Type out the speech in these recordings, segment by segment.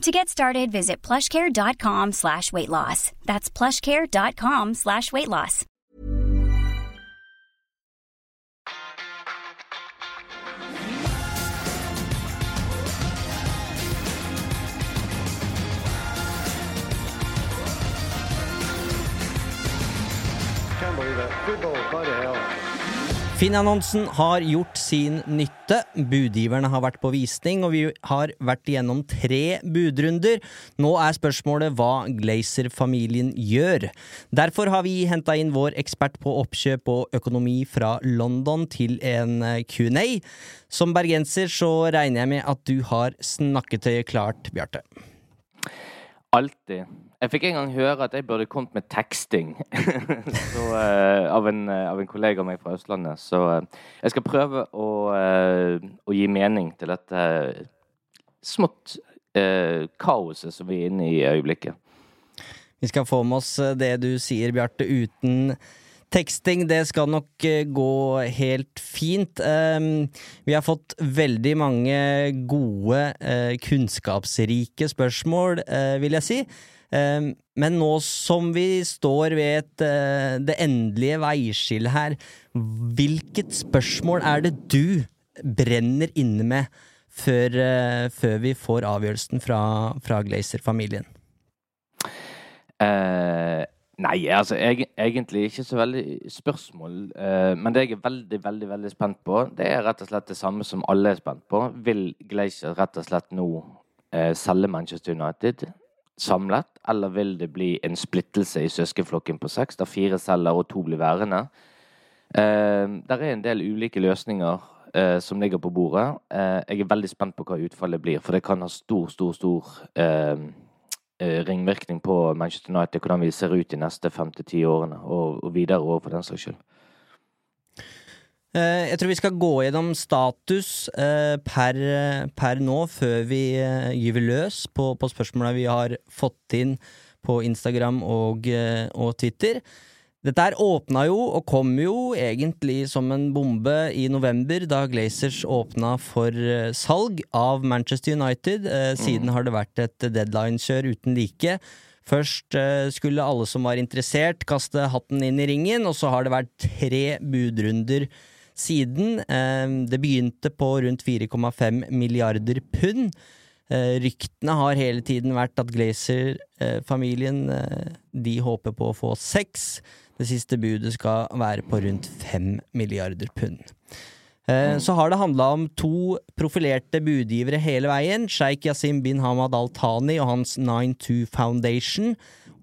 To get started, visit plushcare.com slash weight loss. That's plushcare.com slash weight loss. Can't believe it. Good ball, Football, bloody hell. Finn-annonsen har gjort sin nytte. Budgiverne har vært på visning, og vi har vært igjennom tre budrunder. Nå er spørsmålet hva Glazer-familien gjør. Derfor har vi henta inn vår ekspert på oppkjøp og økonomi fra London til en eh, Q&A. Som bergenser så regner jeg med at du har snakketøyet klart, Bjarte. Alltid. Jeg fikk en gang høre at jeg burde kommet med teksting så, uh, av, en, uh, av en kollega av meg fra Østlandet. Så uh, jeg skal prøve å, å gi mening til dette smått kaoset som vi er inne i i øyeblikket. Vi skal få med oss det du sier, Bjarte, uten teksting. Det skal nok gå helt fint. Um, vi har fått veldig mange gode, kunnskapsrike spørsmål, vil jeg si. Um, men nå som vi står ved et, eh, det endelige veiskillet her, hvilket spørsmål er det du brenner inne med før, eh, før vi får avgjørelsen fra, fra Glazer-familien? Eh, nei, altså jeg, egentlig ikke så veldig spørsmål. Eh, men det jeg er veldig, veldig veldig spent på, det er rett og slett det samme som alle er spent på. Vil Glazer rett og slett nå eh, selge Manchester United samlet, eller vil det bli en splittelse i søskenflokken på seks, der fire selger og to blir værende? Eh, der er en del ulike løsninger eh, som ligger på bordet. Eh, jeg er veldig spent på hva utfallet blir, for det kan ha stor, stor, stor ringvirkning på Manchester United, hvordan vi ser ut de neste fem til ti årene, og, og videre år for den saks skyld. Eh, Jeg tror vi skal gå gjennom status eh, per, per nå, før vi eh, gyver løs på, på spørsmåla vi har fått inn på Instagram og, og Twitter. Dette her åpna jo, og kom jo egentlig som en bombe i november, da Glazers åpna for salg av Manchester United. Eh, Siden har det vært et deadline-kjør uten like. Først skulle alle som var interessert, kaste hatten inn i ringen, og så har det vært tre budrunder siden. Eh, Det begynte på rundt 4,5 milliarder pund. Eh, Ryktene har hele tiden vært at Glazer-familien eh, de håper på å få seks. Det siste budet skal være på rundt fem milliarder pund. Så har det handla om to profilerte budgivere hele veien. Sheikh Yasim bin Hamad Al Thani og hans 92 Foundation.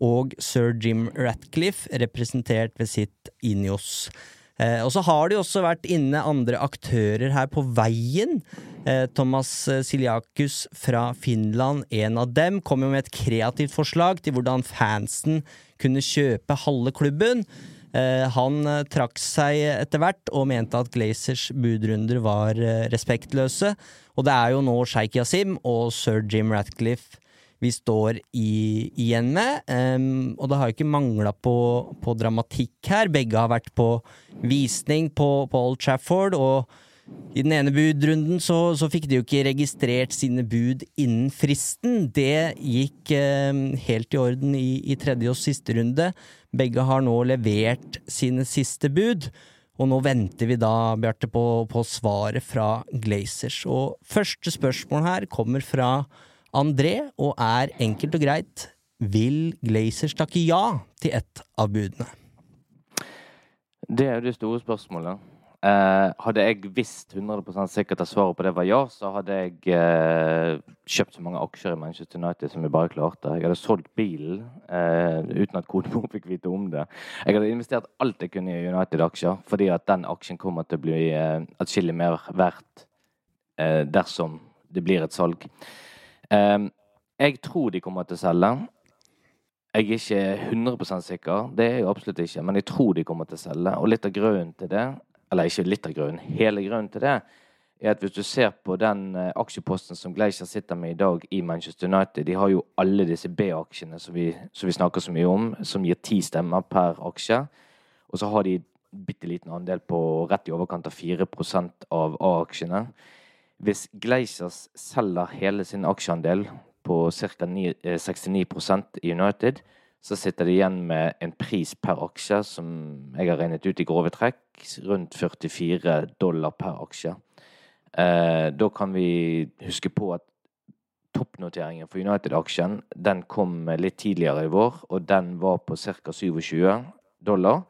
Og sir Jim Ratcliffe, representert ved sitt Inios. Eh, og så har det jo også vært inne andre aktører her på veien. Eh, Thomas eh, Siliakus fra Finland, en av dem, kom jo med et kreativt forslag til hvordan fansen kunne kjøpe halve klubben. Eh, han eh, trakk seg etter hvert og mente at Glazers budrunder var respektløse. Og det er jo nå Sheikh Yasim og sir Jim Ratcliffe vi står i, igjen med. Um, og det har jo ikke mangla på, på dramatikk her. Begge har vært på visning på, på Old Trafford, og i den ene budrunden så, så fikk de jo ikke registrert sine bud innen fristen. Det gikk um, helt i orden i, i tredje og siste runde. Begge har nå levert sine siste bud. Og nå venter vi da, Bjarte, på, på svaret fra Glazers. Og første spørsmål her kommer fra André, og er enkelt og greit Vil Glazers takke ja til ett av budene? Det er jo det store spørsmålet. Eh, hadde jeg visst 100% sikkert at svaret på det var ja, så hadde jeg eh, kjøpt så mange aksjer i Manchester United som jeg bare klarte. Jeg hadde solgt bilen eh, uten at konemor fikk vite om det. Jeg hadde investert alt jeg kunne i United-aksjer, fordi at den aksjen kommer til å bli eh, atskillig mer verdt eh, dersom det blir et salg. Eh, jeg tror de kommer til å selge. Jeg er ikke 100% sikker, det er jeg absolutt ikke, men jeg tror de kommer til å selge. Og litt av grunnen til det, eller ikke litt av grunnen, hele grunnen til det, er at hvis du ser på den eh, aksjeposten som Gleicher sitter med i dag i Manchester United De har jo alle disse B-aksjene som, som, vi snakker så mye om, som gir ti stemmer per aksje. Og så har de bitte liten andel på rett i overkant av 4% av A-aksjene. Hvis Gleisers selger hele sin aksjeandel på ca. 69% i United, så sitter de igjen med en pris per aksje som jeg har regnet ut i grove trekk, rundt 44 dollar per aksje. Eh, da kan vi huske på at toppnoteringen for United-aksjen den kom litt tidligere i vår, og den var på ca. 27 dollar.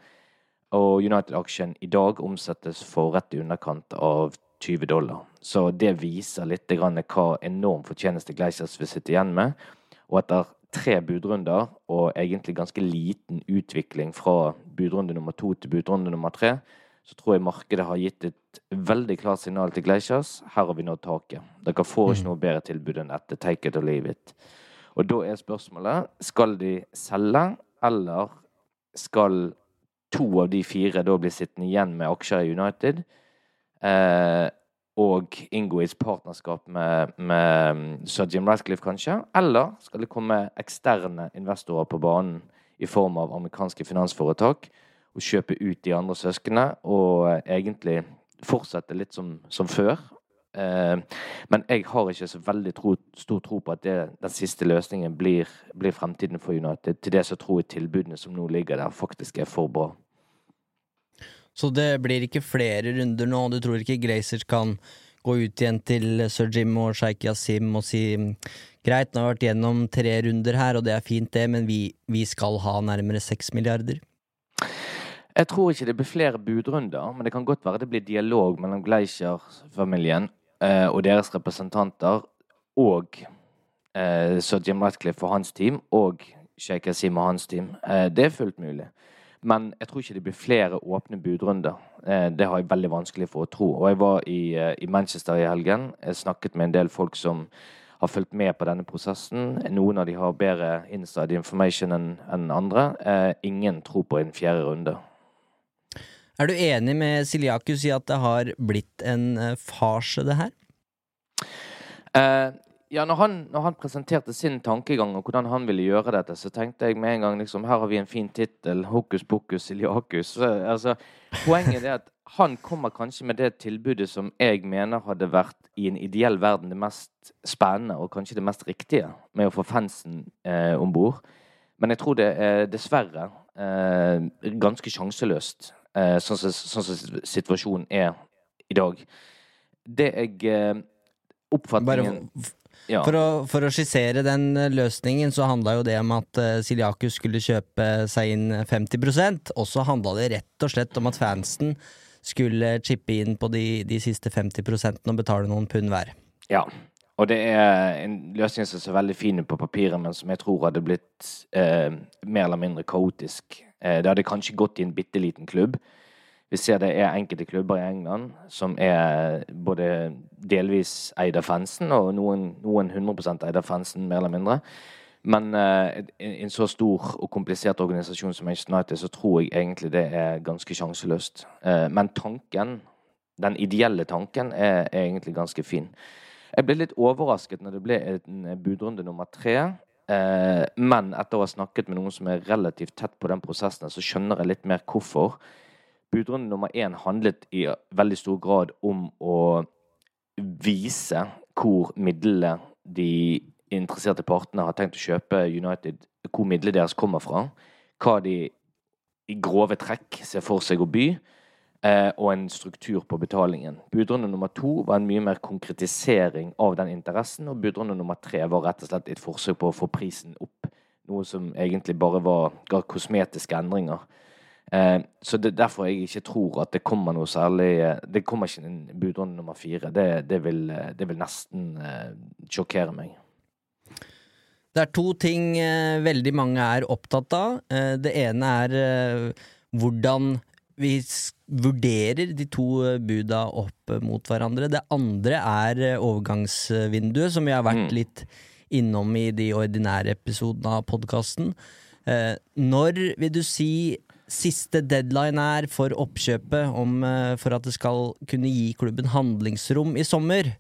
Og United-aksjen i dag omsettes for rett i underkant av 20 dollar. Så det viser litt hva enorm fortjeneste Gleisers vil sitte igjen med. Og etter tre budrunder og egentlig ganske liten utvikling fra budrunde nummer to til budrunde nummer tre, så tror jeg markedet har gitt et veldig klart signal til Gleisers. Her har vi nådd taket. Dere får ikke mm. noe bedre tilbud enn dette. Take it or leave it. Og da er spørsmålet skal de selge, eller skal to av de fire da bli sittende igjen med aksjer i United? Eh, og inngå i et partnerskap med, med mm, sir Jim Ratcliffe, kanskje? Eller skal det komme eksterne investorer på banen i form av amerikanske finansforetak og kjøpe ut de andre søsknene og eh, egentlig fortsette litt som, som før? Eh, men jeg har ikke så veldig tro, stor tro på at det, den siste løsningen blir, blir fremtiden for United. Til det så tror jeg tilbudene som nå ligger der, faktisk er for bra. Så det blir ikke flere runder nå, og du tror ikke Glazers kan gå ut igjen til sir Jim og Sheikh Yasim og si greit, nå har vi vært gjennom tre runder her, og det er fint det, men vi, vi skal ha nærmere seks milliarder? Jeg tror ikke det blir flere budrunder, men det kan godt være det blir dialog mellom Glacier-familien eh, og deres representanter og eh, sir Jim Ratcliffe og hans team og Sheikh Yasim og hans team. Eh, det er fullt mulig. Men jeg tror ikke det blir flere åpne budrunder. Eh, det har jeg veldig vanskelig for å tro. Og jeg var i, eh, i Manchester i helgen. Jeg snakket med en del folk som har fulgt med på denne prosessen. Noen av de har bedre inside information enn en andre. Eh, ingen tror på en fjerde runde. Er du enig med Siliakus i at det har blitt en farse, det her? Ja, når han, når han, presenterte sin tankegang og hvordan han ville gjøre dette, så tenkte jeg med en gang liksom, her har vi en fin tittel. Hokus pokus iliakus. Altså, poenget er at han kommer kanskje med det tilbudet som jeg mener hadde vært i en ideell verden det mest spennende og kanskje det mest riktige med å få fansen eh, om bord. Men jeg tror det er dessverre eh, ganske sjanseløst, eh, sånn som sånn situasjonen er i dag. Det jeg eh, Oppfatningen Bare ja. For, å, for, å, skissere den eh, løsningen, så handla jo det om at uh, Siliakus skulle kjøpe seg inn 50% og så handla det rett og slett om at fansen skulle chippe inn på de, de siste 50% og betale noen pund hver. Ja, og det er en løsning som ser veldig fin ut på papiret, men som jeg tror hadde blitt eh, mer eller mindre kaotisk. Eh, det hadde kanskje gått i en bitte liten klubb. Vi ser det er enkelte klubber i England som er både delvis eid av fansen, og noen, noen 100 eid av fansen, mer eller mindre. Men uh, en så stor og komplisert organisasjon som Manchester United, så tror jeg egentlig det er ganske sjanseløst. Uh, men tanken, den ideelle tanken, er, er, egentlig ganske fin. Jeg ble litt overrasket når det ble en budrunde nummer tre. Uh, men etter å ha snakket med noen som er relativt tett på den prosessen, så skjønner jeg litt mer hvorfor budrunde nummer én handlet i veldig stor grad om å vise hvor midlene de interesserte partene har tenkt å kjøpe United, hvor midlene deres kommer fra. Hva de i grove trekk ser for seg å by, eh, og en struktur på betalingen. Budrunde nummer to var en mye mer konkretisering av den interessen, og budrunde nummer tre var rett og slett et forsøk på å få prisen opp. Noe som egentlig bare var, ga kosmetiske endringer. Eh, så det er derfor jeg ikke tror at det kommer noe særlig eh, Det kommer ikke en budrunde nummer fire. Det, det, vil, eh, det vil nesten sjokkere meg. Det er to ting veldig mange er opptatt av. Det ene er hvordan vi vurderer de to buda opp mot hverandre. Det andre er overgangsvinduet, som vi har vært Mm. litt innom i de ordinære episodene av podkasten. Når vil du si siste deadline er for oppkjøpet om, eh, for at det skal kunne gi klubben handlingsrom i sommer?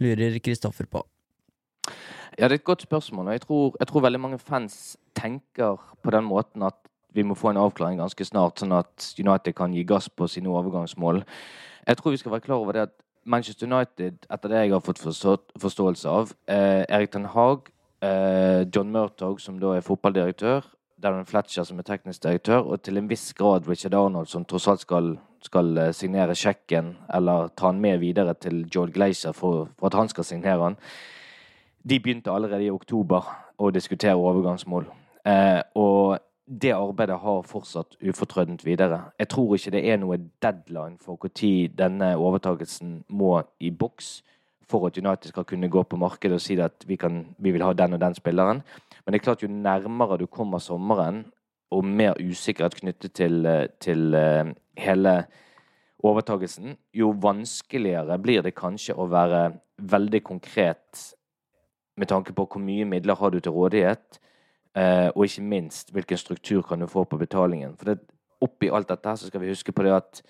Lurer Kristoffer på. Ja, det er et godt spørsmål. og jeg tror, jeg tror veldig mange fans tenker på den måten at vi må få en avklaring ganske snart, sånn at United kan gi gass på sine overgangsmål. Jeg tror vi skal være klar over det at Manchester United, etter det jeg har fått forståelse av, eh, Erik Ten Haag, eh, John Murtog, som da er fotballdirektør, Darren Fletcher, som er teknisk direktør, og til en viss grad Richard Arnold, som tross alt skal, skal eh, signere sjekken, eller ta han med videre til Joel Glazer for, for at han skal signere han de begynte allerede i oktober å diskutere overgangsmål. Eh, og det arbeidet har fortsatt ufortrødent videre. Jeg tror ikke det er noe deadline for når denne overtakelsen må i boks for at United skal kunne gå på markedet og si at vi, kan, vi vil ha den og den spilleren. Men det er klart jo nærmere du kommer sommeren, og mer usikkerhet knyttet til, eh, til eh, hele overtagelsen, jo vanskeligere blir det kanskje å være veldig konkret med tanke på hvor mye midler har du til rådighet, eh, og ikke minst hvilken struktur kan du få på betalingen. For det, oppi alt dette så skal vi huske på det at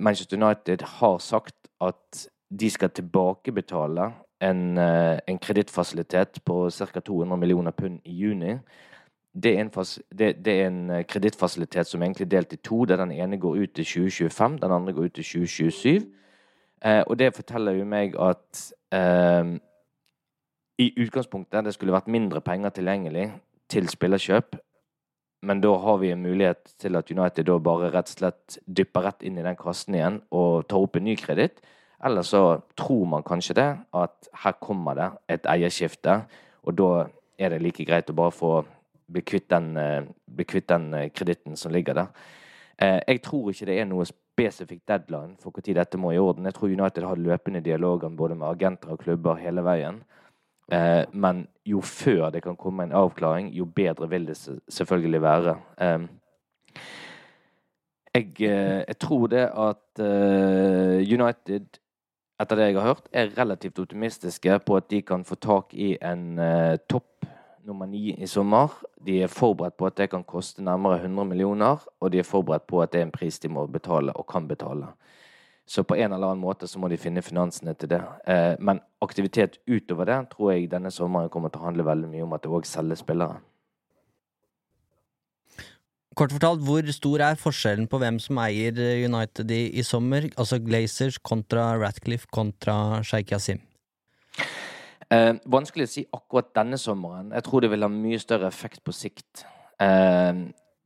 Manchester United har sagt at de skal tilbakebetale en, eh, en kredittfasilitet på ca. 200 millioner pund i juni. Det er en, det, det en eh, kredittfasilitet som er egentlig delt i to. der Den ene går ut til 2025, den andre går ut til 2027. Eh, og det forteller jo meg at eh, i utgangspunktet det skulle vært mindre penger tilgjengelig til spillerkjøp. Men da har vi en mulighet til at United da bare rett og slett dypper rett inn i den kassen igjen og tar opp en ny kreditt. Eller så tror man kanskje det, at her kommer det et eierskifte, og da er det like greit å bare få bli kvitt den, eh, bli kvitt den eh, kreditten som ligger der. Eh, Jeg tror ikke det er noe spesifikk deadline for når dette må i orden. Jeg tror United har løpende dialoger både med agenter og klubber hele veien. Men jo før det kan komme en avklaring, jo bedre vil det selvfølgelig være. Jeg, jeg tror det at United, etter det jeg har hørt, er relativt optimistiske på at de kan få tak i en eh, topp nummer ni i sommer. De er forberedt på at det kan koste nærmere 100 millioner, og de er forberedt på at det er en pris de må betale og kan betale. Så på en eller annen måte så må de finne finansene til det. Eh, men aktivitet utover det tror jeg denne sommeren kommer til å handle veldig mye om at det òg selges spillere. Kort fortalt, hvor stor er forskjellen på hvem som eier United i, i sommer? Altså Glazers kontra Ratcliffe kontra Sheikh Yasim. Eh, vanskelig å si akkurat denne sommeren. Jeg tror det vil ha mye større effekt på sikt. Eh,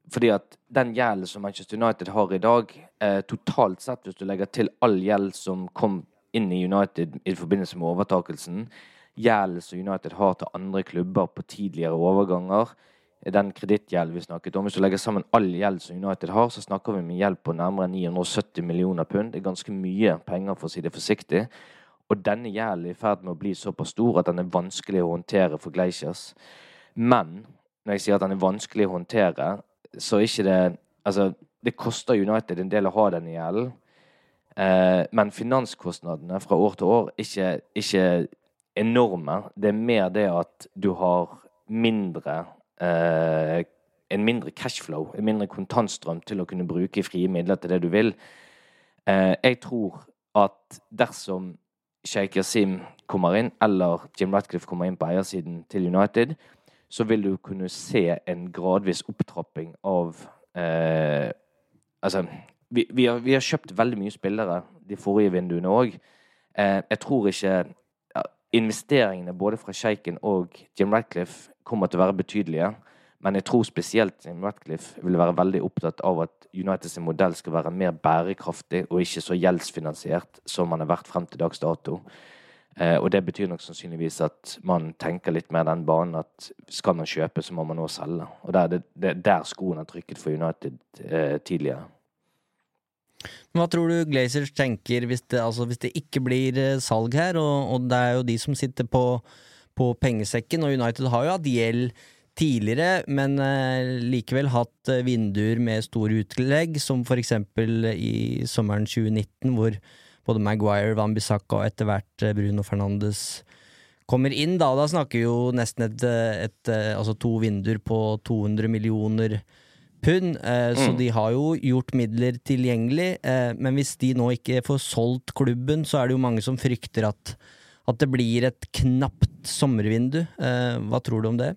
fordi at den gjelden som Manchester United har i dag, eh, totalt sett, hvis du legger til all gjeld som kom inn i United i forbindelse med overtakelsen, gjelden som United har til andre klubber på tidligere overganger, den kredittgjeld vi snakket om Hvis du legger sammen all gjeld som United har, så snakker vi om en gjeld på nærmere 970 millioner pund. Det er ganske mye penger, for å si det forsiktig. Og denne gjelden er i ferd med å bli såpass stor at den er vanskelig å håndtere for Glaciers. Men når jeg sier at den er vanskelig å håndtere, så er ikke det Altså, det koster United en del å ha denne gjelden. Eh, men finanskostnadene fra år til år er ikke, ikke enorme. Det er mer det at du har mindre eh, En mindre cashflow, en mindre kontantstrøm til å kunne bruke frie midler til det du vil. Eh, jeg tror at dersom Sheikh Yasim kommer inn, eller Jim Ratcliffe kommer inn på eiersiden til United, så vil du kunne se en gradvis opptrapping av eh, Altså, vi, vi, har, vi har kjøpt veldig mye spillere de forrige vinduene òg. Eh, jeg tror ikke investeringene både fra Shaken og Jim Ratcliffe kommer til å være betydelige. Men jeg tror spesielt Jim Ratcliffe vil være veldig opptatt av at Uniteds modell skal være mer bærekraftig og ikke så gjeldsfinansiert som man har vært frem til dags dato. Eh, og det betyr nok sannsynligvis at man tenker litt mer den banen at skal man kjøpe, så må man også selge. Og det er der skoen har trykket for United tidligere. tidligere. Hva tror du Glazers tenker hvis det, altså hvis det ikke blir eh, salg her? Og, og, det er jo de som sitter på, på pengesekken, og United har jo hatt gjeld tidligere, men eh, likevel hatt eh, vinduer med store utlegg, som for eksempel i sommeren 2019, hvor både Maguire, Van Bissaka og etter hvert eh, Bruno Fernandes kommer inn. Da, da snakker vi jo nesten et, et, altså to vinduer på 200 millioner pund, eh, mm. så de har jo gjort midler tilgjengelig. Eh, men hvis de nå ikke får solgt klubben, så er det jo mange som frykter at, at det blir et knapt sommervindu. Eh, hva tror du om det?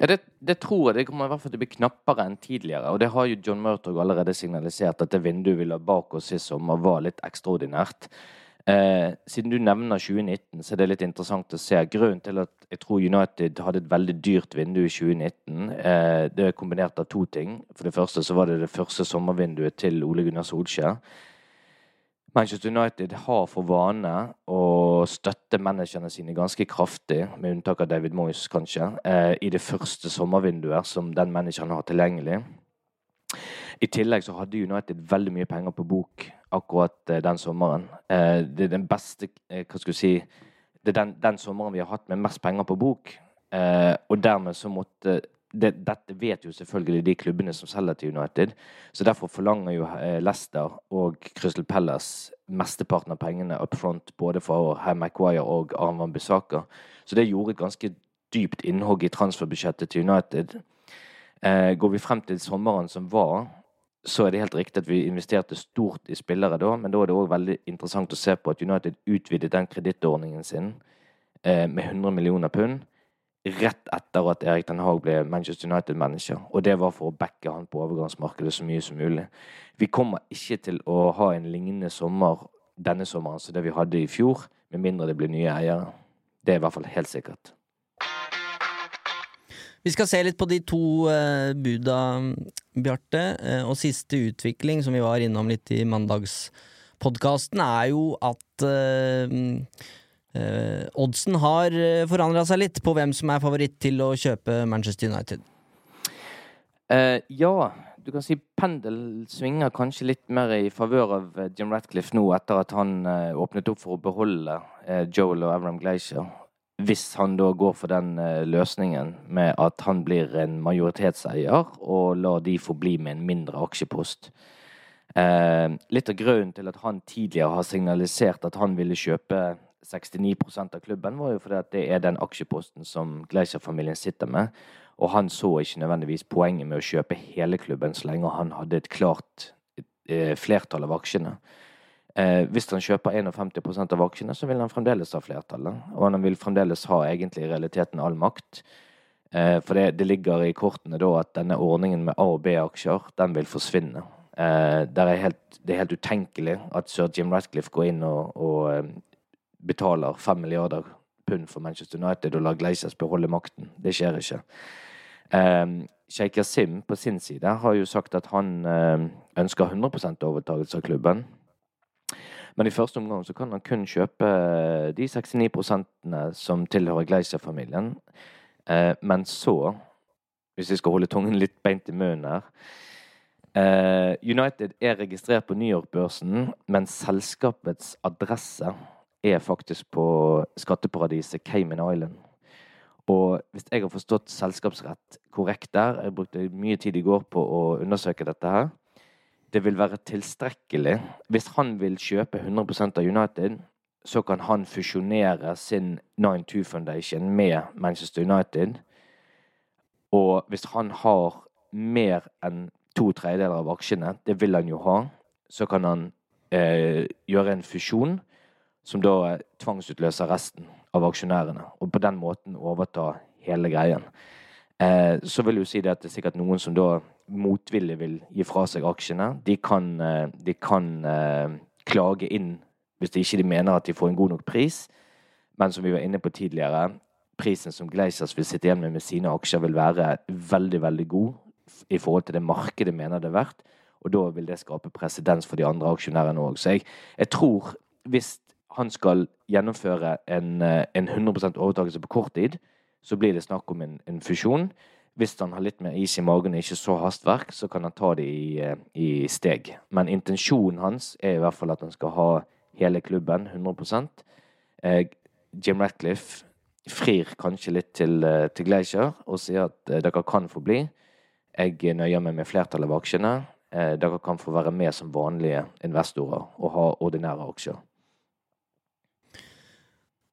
Ja, det, det, tror jeg. Det kommer i hvert fall til å bli knappere enn tidligere. Og det har jo John Murtog allerede signalisert, at det vinduet vi la bak oss i sommer, var litt ekstraordinært. Eh, siden du nevner 2019, så er det litt interessant å se. Grunnen til at jeg tror United hadde et veldig dyrt vindu i 2019, eh, det er kombinert av to ting. For det første så var det det første sommervinduet til Ole Gunnar Solskjær. Manchester United har for vane å støtte managerne sine ganske kraftig, med unntak av David Moyes, kanskje, eh, i det første sommervinduet som den manageren har tilgjengelig. I tillegg så hadde United veldig mye penger på bok akkurat eh, den sommeren. Eh, det er den beste Hva skal du si Det er den, den, sommeren vi har hatt med mest penger på bok. og dermed så måtte det, Dette vet jo selvfølgelig de klubbene som selger til United. Så derfor forlanger jo Leicester og Crystal Palace mesteparten av pengene up front, både for Herr Maguire og Arnvan Bissaka. Så det gjorde et ganske dypt innhogg i transferbudsjettet til United. Eh, går vi frem til sommeren som var, så er det helt riktig at vi investerte stort i spillere da, men da er det òg veldig interessant å se på at United utvidet den kredittordningen sin eh, med 100 millioner pund rett etter at Erik Den Haag ble Manchester United-manager. Og det var for å backe han på overgangsmarkedet så mye som mulig. Vi kommer ikke til å ha en lignende sommer denne sommeren som det vi hadde i fjor, med mindre det blir nye eiere. Det er i hvert fall helt sikkert. Vi skal se litt på de to uh, buda, Bjarte. Uh, og siste utvikling, som vi var innom litt i mandagspodkasten, er jo at uh, oddsen har forandra seg litt på hvem som er favoritt til å kjøpe Manchester United. ja, du kan si pendel svinger kanskje litt mer i favør av Jim Ratcliffe nå, etter at han åpnet opp for å beholde Joel og Avram Glacier hvis han da går for den eh, løsningen med at han blir en majoritetseier, og lar de få bli med en mindre aksjepost. Eh, litt av grunnen til at han tidligere har signalisert at han ville kjøpe 69% av klubben, var jo fordi at det er den aksjeposten som Gleiser-familien sitter med. Og han så ikke nødvendigvis poenget med å kjøpe hele klubben så lenge han hadde et klart eh, flertall av aksjene. Eh, hvis han kjøper 51% av aksjene, så vil han fremdeles ha flertallet. Og han vil fremdeles ha egentlig i realiteten all makt. Eh, for det, det, ligger i kortene da at denne ordningen med A- og B-aksjer, den vil forsvinne. Eh, er helt, det er helt utenkelig at sir Jim Ratcliffe går inn og, og eh, betaler fem milliarder pund for Manchester United og lar Glazers beholde makten. Det skjer ikke. Um, Sheikh Yasim på sin side har jo sagt at han um, ønsker 100% overtakelse av klubben. Men i første omgang så kan han kun kjøpe eh, de 69% som tilhører Gleischer-familien. Uh, men så, hvis vi skal holde tungen litt beint i munnen her uh, United er registrert på New York-børsen, men selskapets adresse er faktisk på skatteparadiset Cayman Island. Og hvis jeg har forstått selskapsrett korrekt der Jeg brukte mye tid i går på å undersøke dette her det vil være tilstrekkelig Hvis han vil kjøpe 100% av United, så kan han fusjonere sin 9-2 Foundation med Manchester United. Og hvis han har mer enn to tredjedeler av aksjene, det vil han jo ha, så kan han eh, gjøre en fusjon som da tvangsutløser resten av aksjonærene. Og på den måten overta hele greien. Eh, så vil jo si det at det er sikkert noen som da motvillig vil gi fra seg aksjene. De kan, eh, de kan eh, klage inn hvis de ikke mener at de får en god nok pris. Men som vi var inne på tidligere, prisen som Gleisers vil sitte igjen med med sine aksjer, vil være veldig, veldig god i forhold til det markedet mener det er verdt. Og da vil det skape presedens for de andre aksjonærene òg. Så jeg, jeg, tror hvis han skal gjennomføre en, eh, en 100% overtakelse på kort tid, så blir det snakk om en, en fusjon. Hvis han har litt mer is i magen og ikke så hastverk, så kan han ta det i, eh, i steg. Men intensjonen hans er i hvert fall at han skal ha hele klubben 100 eh, Jim Ratcliffe frir kanskje litt til, eh, til Glacier og sier at dere kan få bli. Jeg nøyer meg med flertallet av aksjene. Eh, dere kan få være med som vanlige investorer og ha ordinære aksjer.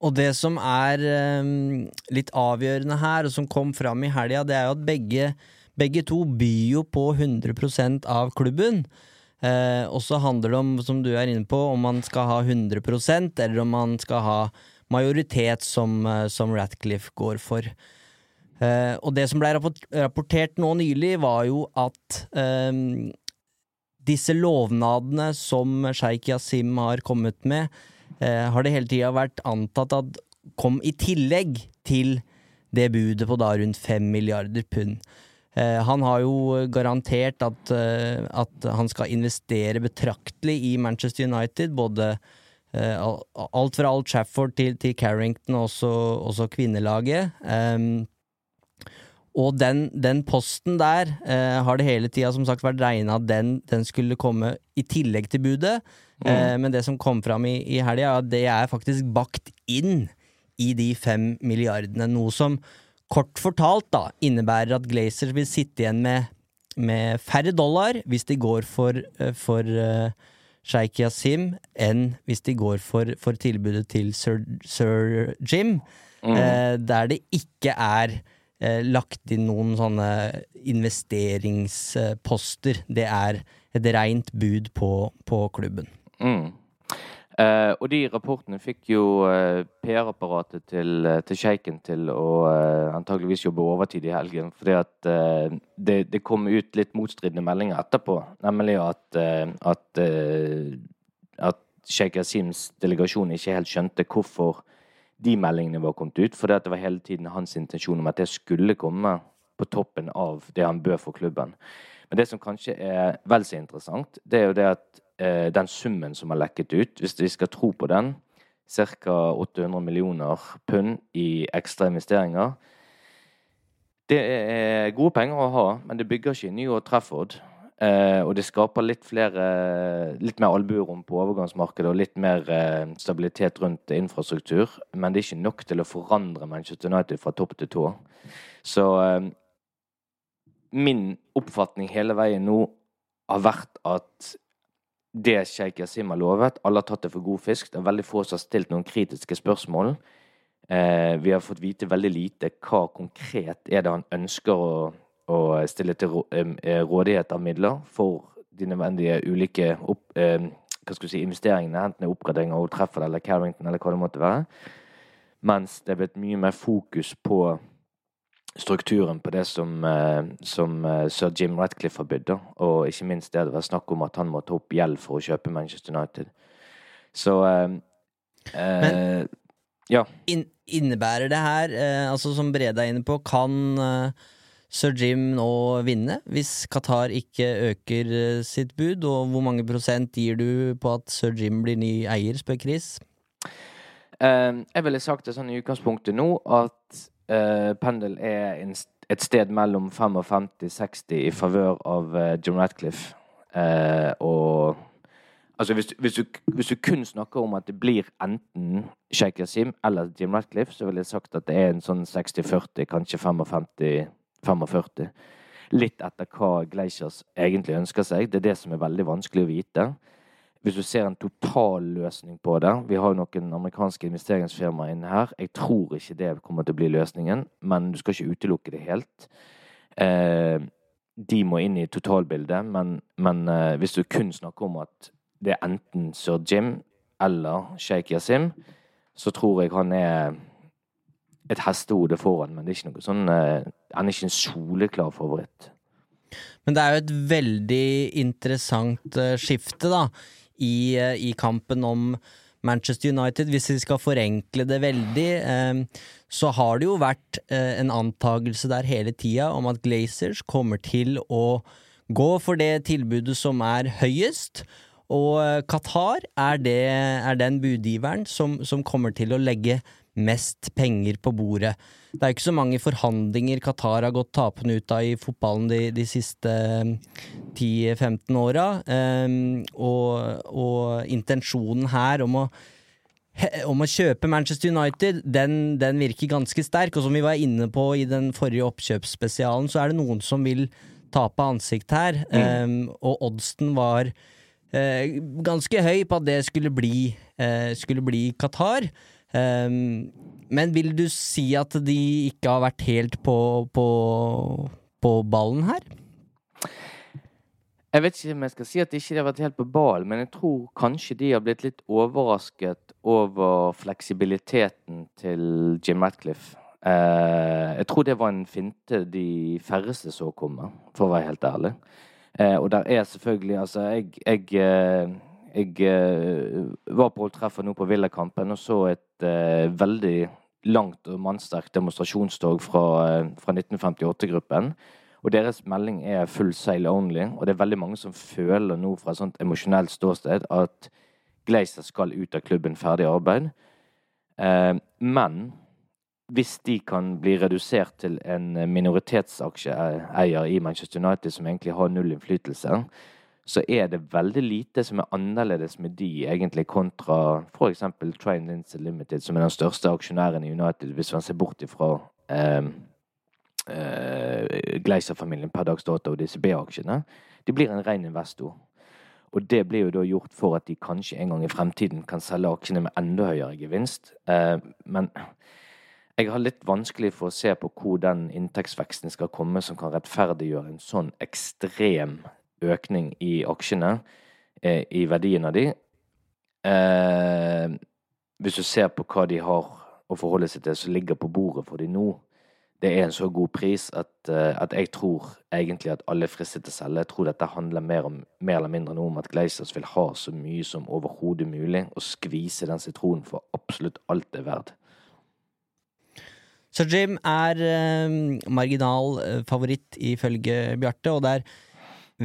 Og det som er um, litt avgjørende her, og som kom fram i helga, det er jo at begge, begge to byr jo på 100% av klubben. Eh, og så handler det om, som du er inne på, om man skal ha 100% eller om man skal ha majoritet, som, eh, som Ratcliffe går for. Eh, og det som ble rapportert nå nylig, var jo at eh, disse lovnadene som sjeik Yasim har kommet med, har det hele tida vært antatt at kom i tillegg til det budet på da rundt fem milliarder pund. Eh, han har jo garantert at, eh, at, han skal investere betraktelig i Manchester United. Både eh, alt fra Old Trafford til, til Carrington, og også, også kvinnelaget. Um, og den, den, posten der eh, har det hele tida som sagt vært regna at den, den, skulle komme i tillegg til budet. Mm. Eh, men det som kom fram i, i helga, det er faktisk bakt inn i de fem milliardene. Noe som kort fortalt da innebærer at Glazer vil sitte igjen med, med færre dollar hvis de går for, eh, for uh, Sheikh Yasim, enn hvis de går for, for tilbudet til Sir, Sir Jim, mm. eh, der det ikke er eh, lagt inn noen sånne investeringsposter. Det er et reint bud på, på klubben. Mm. Eh, og de rapportene fikk jo eh, PR-apparatet til, eh, til sjeiken til å eh, antageligvis jobbe overtid i helgen. Fordi at eh, det, det, kom ut litt motstridende meldinger etterpå. Nemlig at, eh, at, at sjeik Yasims delegasjon ikke helt skjønte hvorfor de meldingene var kommet ut. For det var hele tiden hans intensjon om at det skulle komme på toppen av det han bør for klubben. Men det som kanskje er vel så interessant, det er jo det at eh, den summen som har lekket ut, hvis vi skal tro på den, ca. 800 millioner pund i ekstra investeringer Det er gode penger å ha, men det bygger ikke New York Trafford. Eh, og det skaper litt flere Litt mer albuerom på overgangsmarkedet og litt mer eh, stabilitet rundt infrastruktur. Men det er ikke nok til å forandre Manchester United fra topp til tå. Så eh, min oppfatning hele veien nå har vært at det sjeik Yasim har lovet, alle har tatt det for god fisk. Det er veldig få som har stilt noen kritiske spørsmål. Eh, vi har fått vite veldig lite hva konkret er det han ønsker å å stille til eh, rådighet av midler for de nødvendige ulike opp, eh, hva skal si, investeringene, enten det er oppgradering av Trefford eller Carrington eller hva det måtte være. Mens det er blitt mye mer fokus på strukturen på det som, eh, som sir Jim Ratcliffe har bydd, og ikke minst det det var snakk om at han må ta opp gjeld for å kjøpe Manchester United. Så eh, Men, ja. innebærer det her, eh, altså som Brede er inne på, kan Sir Jim nå vinne, hvis Qatar ikke øker eh, sitt bud? Og hvor mange prosent gir du på at Sir Jim blir ny eier, spør Chris? Jeg ville sagt det sånn i utgangspunktet nå at uh, Pendel er et sted mellom 55-60 i favør av uh, Jim Ratcliffe. og Altså hvis, hvis, du, hvis, du, kun snakker om at det blir enten Sheikh Yasim eller Jim Ratcliffe, så ville jeg sagt at det er en sånn 60-40, kanskje 55 45. Litt etter hva Glaciers egentlig ønsker seg. Det er det som er veldig vanskelig å vite. Hvis du ser en total løsning på det Vi har jo noen amerikanske investeringsfirmaer inne her. Jeg tror ikke det kommer til å bli løsningen, men du skal ikke utelukke det helt. Eh, de må inn i totalbildet, men, men eh, hvis du kun snakker om at det er enten Sir Jim eller Sheikh Yasim, så tror jeg han er et hestehode foran, men det er ikke noe sånn eh, Han er ikke en soleklar favoritt. Men det er jo et veldig interessant uh, skifte, da, i, uh, i, kampen om Manchester United. Hvis vi skal forenkle det veldig, så har det jo vært en antagelse der hele tida om at Glazers kommer til å gå for det tilbudet som er høyest. Og eh, Qatar er, det, er den budgiveren som, som kommer til å legge mest penger på bordet. Det er jo ikke så mange forhandlinger Qatar har gått tapende ut av i fotballen de, de siste 10-15 åra. Um, og, og, intensjonen her om å, om å kjøpe Manchester United, den, den, virker ganske sterk. Og som vi var inne på i den forrige oppkjøpsspesialen, så er det noen som vil tape ansikt her. Mm. Um, og oddsen var uh, ganske høy på at det skulle bli, eh, skulle bli Qatar. Um, men vil du si at de ikke har vært helt på, på, på ballen her? Jeg vet ikke om jeg skal si at de ikke har vært helt på ballen, men jeg tror kanskje de har blitt litt overrasket over fleksibiliteten til Jim Ratcliffe. Eh, jeg tror det var en finte de færreste så komme, for å være helt ærlig. Uh, og der er selvfølgelig Altså, jeg, jeg uh, jeg eh, var på Trafford nå på Villakampen og så et eh, veldig langt og mannsterkt demonstrasjonstog fra, eh, fra 1958-gruppen. Og deres melding er 'full sail only'. Og det er veldig mange som føler nå fra et sånt emosjonelt ståsted at Glazer skal ut av klubben ferdig arbeid. Eh, men hvis de kan bli redusert til en minoritetsaksjeeier i Manchester United som egentlig har null innflytelse, så er det veldig lite som er annerledes med de, egentlig, kontra f.eks. Train Lindsay Limited, som er den største aksjonæren i United, hvis man ser bort ifra eh, eh, Gleiser-familien per dags dato og disse B-aksjene. De blir en ren investor. Og det blir jo da gjort for at de kanskje en gang i fremtiden kan selge aksjene med enda høyere gevinst. Eh, men jeg har litt vanskelig for å se på hvor den inntektsveksten skal komme som kan rettferdiggjøre en sånn ekstrem økning i aksjene, eh, i verdien av de. Eh, hvis du ser på hva de har å forholde seg til som ligger på bordet for de nå, det er en så god pris at, eh, at jeg tror egentlig at alle er fristet til å selge. Jeg tror dette handler mer, om, mer eller mindre nå om at Gleisers vil ha så mye som overhodet mulig, og skvise den sitronen for absolutt alt det er verdt. Så Jim er eh, marginal eh, favoritt ifølge Bjarte, og det er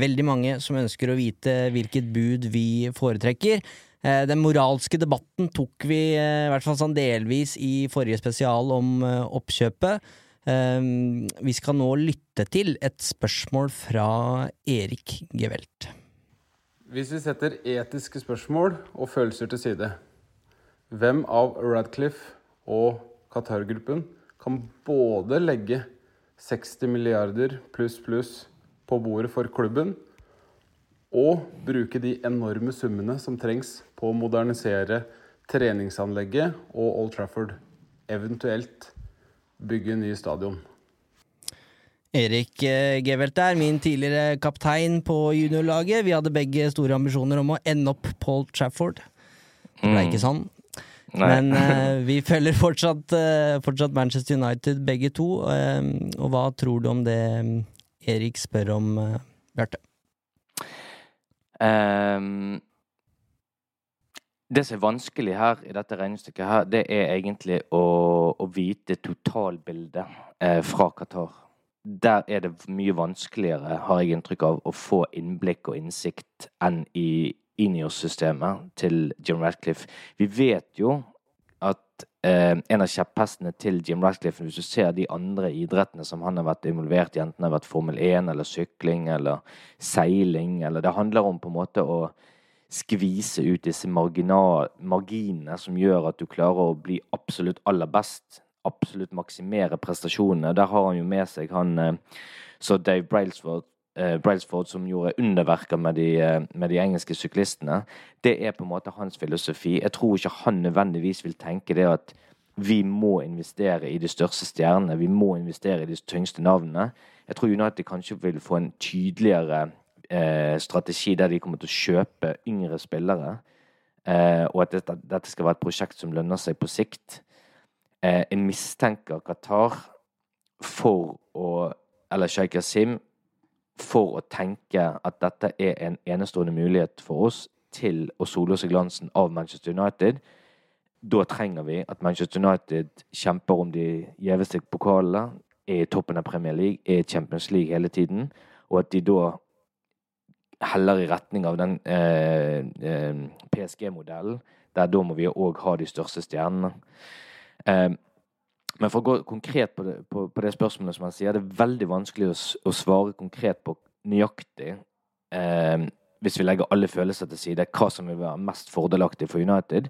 veldig mange som ønsker å vite hvilket bud vi foretrekker. Eh, den moralske debatten tok vi eh, i hvert fall sånn delvis i forrige spesial om eh, oppkjøpet. Vi skal nå lytte til et spørsmål fra Erik Gevelt. Hvis vi setter etiske spørsmål og følelser til side, hvem av Radcliffe og Qatar-gruppen kan både legge 60 milliarder pluss pluss på bordet for klubben. Og bruke de enorme summene som trengs på å modernisere treningsanlegget og Old Trafford. Eventuelt bygge ny stadion. Erik eh, Gevelt er min tidligere kaptein på juniorlaget. Vi hadde begge store ambisjoner om å ende opp på Old Trafford. Det ble ikke mm. sånn. Nei. Men uh, vi følger fortsatt, uh, fortsatt, Manchester United, begge to. Uh, og hva tror du om det, Erik spør om, uh, Bjarte? Um, det som er vanskelig her i dette regnestykket, her, det er egentlig å, å vite totalbildet eh, fra Qatar. Der er det mye vanskeligere, har jeg inntrykk av, å få innblikk og innsikt enn i Inios-systemet til Jim Ratcliffe. Vi vet jo at eh, en av kjepphestene til Jim Ratcliffe, hvis du ser de andre idrettene som han har vært involvert i, enten det har vært Formel 1 eller sykling eller seiling eller Det handler om på en måte å skvise ut disse marginene som gjør at du klarer å bli absolutt aller best. Absolutt maksimere prestasjonene. Der har han jo med seg han eh, så Dave Brailsford eh, Brailsford som gjorde underverker med de, eh, med de, engelske syklistene, det er på en måte hans filosofi. Jeg tror ikke han nødvendigvis vil tenke det at vi må investere i de største stjernene, vi må investere i de tyngste navnene. Jeg tror United kanskje vil få en tydeligere eh, strategi der de kommer til å kjøpe yngre spillere, eh, og at dette, dette, skal være et prosjekt som lønner seg på sikt. Eh, en mistenker Qatar for å Eller Sheikh Yasim for å tenke at dette er en enestående mulighet for oss til å sole oss i glansen av Manchester United. Da trenger vi at Manchester United kjemper om de gjeveste pokalene, er i toppen av Premier League, er i Champions League hele tiden, og at de da heller i retning av den eh, eh, PSG-modellen, der da må vi òg ha de største stjernene. Eh, men for å gå konkret på det, på, på det spørsmålet som han sier, det er veldig vanskelig å, å svare konkret på nøyaktig, eh, hvis vi legger alle følelser til side, hva som vil være mest fordelaktig for United.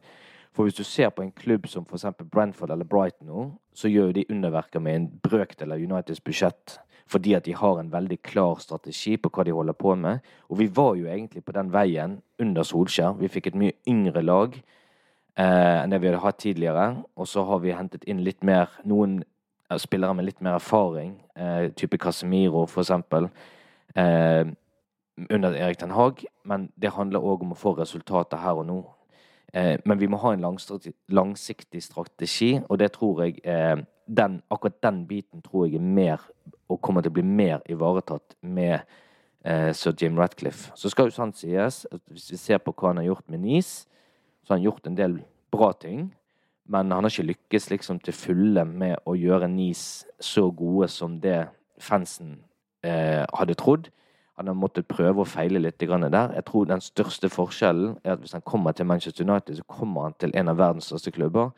For hvis du ser på en klubb som f.eks. Brentford eller Brighton nå, så gjør jo de underverker med en brøkdel av Uniteds budsjett. Fordi at de har en veldig klar strategi på hva de holder på med. Og vi var jo egentlig på den veien under Solskjær. Vi fikk et mye yngre lag enn det vi hadde hatt tidligere. Og så har vi hentet inn litt mer noen eh, spillere med litt mer erfaring, eh, type Casemiro for eksempel, eh, under Erik Den Haag. Men det handler òg om å få resultater her og nå. Eh, men vi må ha en langsiktig strategi, og det tror jeg eh, den, Akkurat den biten tror jeg er mer, og kommer til å bli mer ivaretatt med eh, sir Jim Ratcliffe. Så skal jo sant sies at hvis vi ser på hva han har gjort med NIS, så han gjort en del bra ting. Men han har ikke lykkes liksom til fulle med å gjøre NIS så gode som det fansen eh, hadde trodd. Han har måttet prøve og feile litt der. Jeg tror den største forskjellen er at hvis han kommer til Manchester United, så kommer han til en av verdens største klubber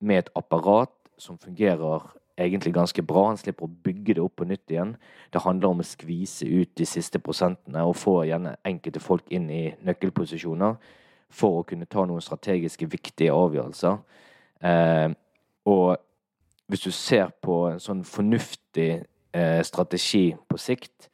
med et apparat som fungerer egentlig ganske bra. Han slipper å bygge det opp på nytt igjen. Det handler om å skvise ut de siste prosentene og få gjerne enkelte folk inn i nøkkelposisjoner for å kunne ta noen strategiske, viktige avgjørelser. Eh, og hvis du ser på en sånn fornuftig eh, strategi på sikt,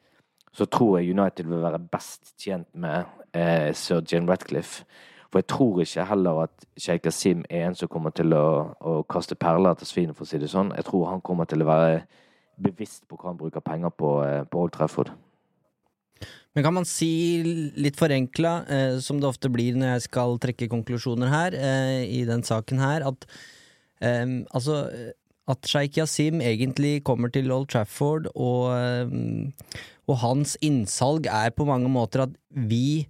så tror jeg United vil være best tjent med eh, sir Jane Ratcliffe. For jeg tror ikke heller at Sheikh Asim er en som kommer til å, å kaste perler etter svinet, for å si det sånn. Jeg tror han kommer til å være bevisst på hva han bruker penger på eh, på Old Trafford. Men kan man si litt forenkla, eh, som det ofte blir når jeg skal trekke konklusjoner her, eh, i den saken her, at eh, altså at Sheikh Yasim egentlig kommer til Old Trafford, og, eh, og hans innsalg er på mange måter at vi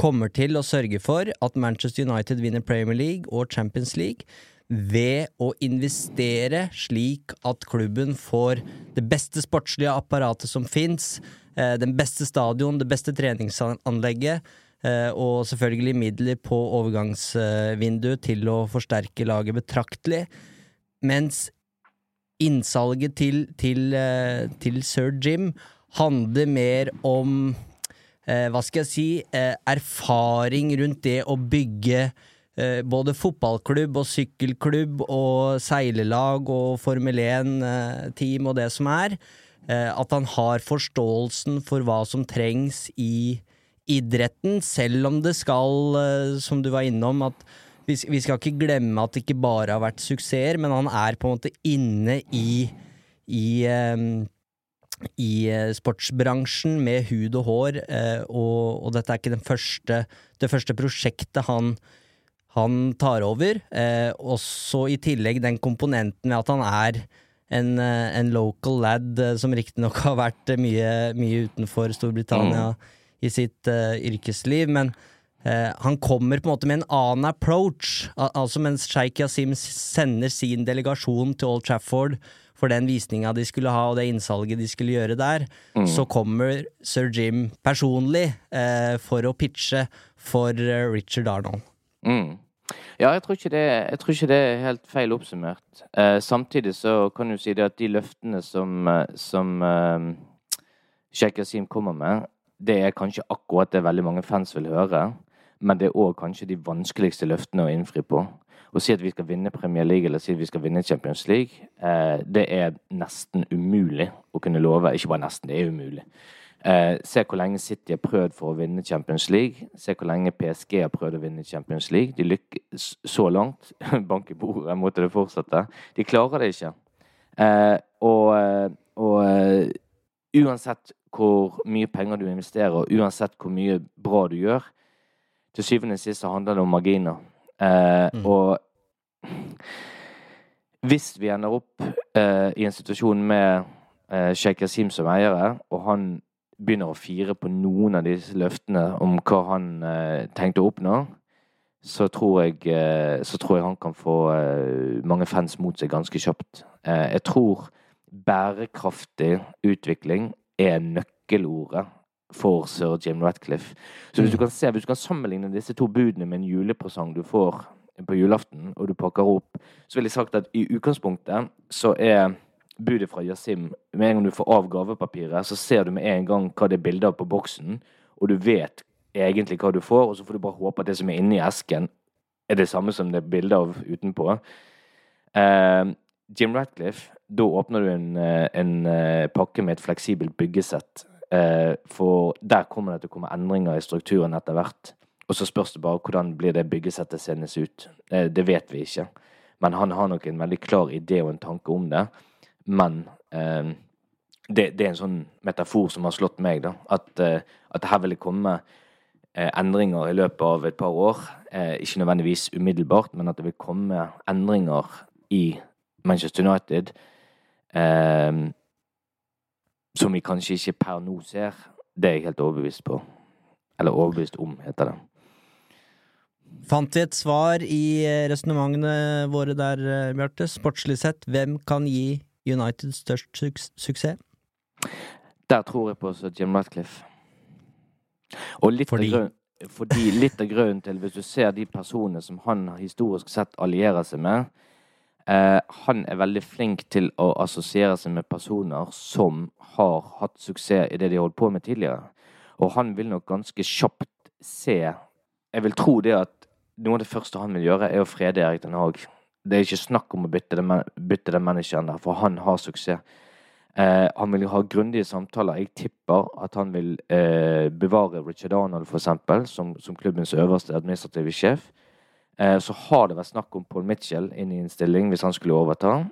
kommer til å sørge for at Manchester United vinner Premier League og Champions League ved å investere slik at klubben får det beste sportslige apparatet som fins, eh, den beste stadion, det beste treningsanlegget, eh, og selvfølgelig midler på overgangsvinduet til å forsterke laget betraktelig. Mens innsalget til, til, eh, til sir Jim handler mer om hva skal jeg si erfaring rundt det å bygge eh, både fotballklubb og sykkelklubb og seilelag og Formel 1-team og det som er. Eh, at han har forståelsen for hva som trengs i idretten, selv om det skal, eh, som du var innom, at vi, vi, skal ikke glemme at det ikke bare har vært suksesser, men han er på en måte inne i, i um, i eh, sportsbransjen med hud og hår, eh, og dette er ikke første, det første prosjektet han, han tar over. Eh, også i tillegg den komponenten med at han er en, en local lad som riktignok har vært mye, mye utenfor Storbritannia mm. i sitt uh, yrkesliv, men uh, han kommer på en måte med en annen approach. Al altså mens Sheikh Yasim sender sin delegasjon til Old Trafford for den visninga de skulle ha, og det innsalget de skulle gjøre der, mm. så kommer sir Jim personlig eh, for å pitche for eh, Richard Arnold. Mm. Ja, jeg tror, det, jeg tror, ikke det, er helt feil oppsummert. Eh, samtidig så kan du si det at de løftene som, eh, som eh, Sheikh Yasim kommer med, det er kanskje akkurat det veldig mange fans vil høre. Men det er òg kanskje de vanskeligste løftene å innfri på. Å si at vi skal vinne Premier League eller si at vi skal vinne Champions League, eh, det er nesten umulig å kunne love. Ikke bare nesten, det er umulig. Eh, se hvor lenge City har prøvd for å vinne Champions League. Se hvor lenge PSG har prøvd å vinne Champions League. De lykkes så langt. Bank i bordet, måtte det fortsette. De klarer det ikke. Eh, og, eh, og uh, uansett hvor mye penger du investerer, uansett hvor mye bra du gjør, til syvende og sist handler det om marginer. Eh, mm. Og hvis vi ender opp eh, i en situasjon med eh, Sheikh Yasim som eiere, og han begynner å fire på noen av disse løftene om hva han eh, tenkte å oppnå, så tror, jeg, eh, så tror jeg han kan få eh, mange fans mot seg ganske kjapt. jeg tror bærekraftig utvikling er nøkkelordet for sir Jim Ratcliffe. Så hvis du kan se, hvis du kan sammenligne disse to budene med en julepresang du får på julaften, og du pakker opp, så vil jeg sagt at i utgangspunktet så er budet fra Yasim Med en gang du får av gavepapiret, så ser du med en gang hva det er bilde av på boksen, og du vet egentlig hva du får, og så får du bare håpe at det som er inni esken, er det samme som det er bilde av utenpå. Uh, Jim Ratcliffe, da åpner du en, eh, en, eh, pakke med et fleksibelt byggesett. Uh, for der kommer det til å komme endringer i strukturen etter hvert. Og så spørs det bare hvordan blir det byggesettet sendes ut. Uh, det vet vi ikke. Men han har nok en veldig klar idé og en tanke om det. Men det, det, er en sånn metafor som har slått meg, da. At, at her vil komme endringer i løpet av et par år. ikke nødvendigvis umiddelbart, men at det vil komme endringer i Manchester United eh, som vi kanskje ikke per nå ser. Det er jeg helt overbevist på. Eller overbevist om, heter det. Fant vi et svar i eh, resonnementene våre der, eh, Bjarte? Sportslig sett, hvem kan gi United størst suksess? Der tror jeg på Jim Ratcliffe. Og litt fordi? Av grunn, fordi litt av grunnen til, hvis du ser de personene som han historisk sett allierer seg med, Eh, han er veldig flink til å assosiere seg med personer som har hatt suksess i det de holdt på med tidligere. Og han vil nok ganske kjapt se Jeg vil tro det at noe av det første han vil gjøre, er å frede Erik Den Haag. Det er ikke snakk om å bytte den, bytte den manageren der, for han har suksess. Eh, han vil ha grundige samtaler. Jeg tipper at han vil eh, bevare Richard Arnold, eksempel, som, som klubbens øverste administrative sjef. Eh, så har det vært snakk om Paul Mitchell inn i en stilling hvis han skulle overta.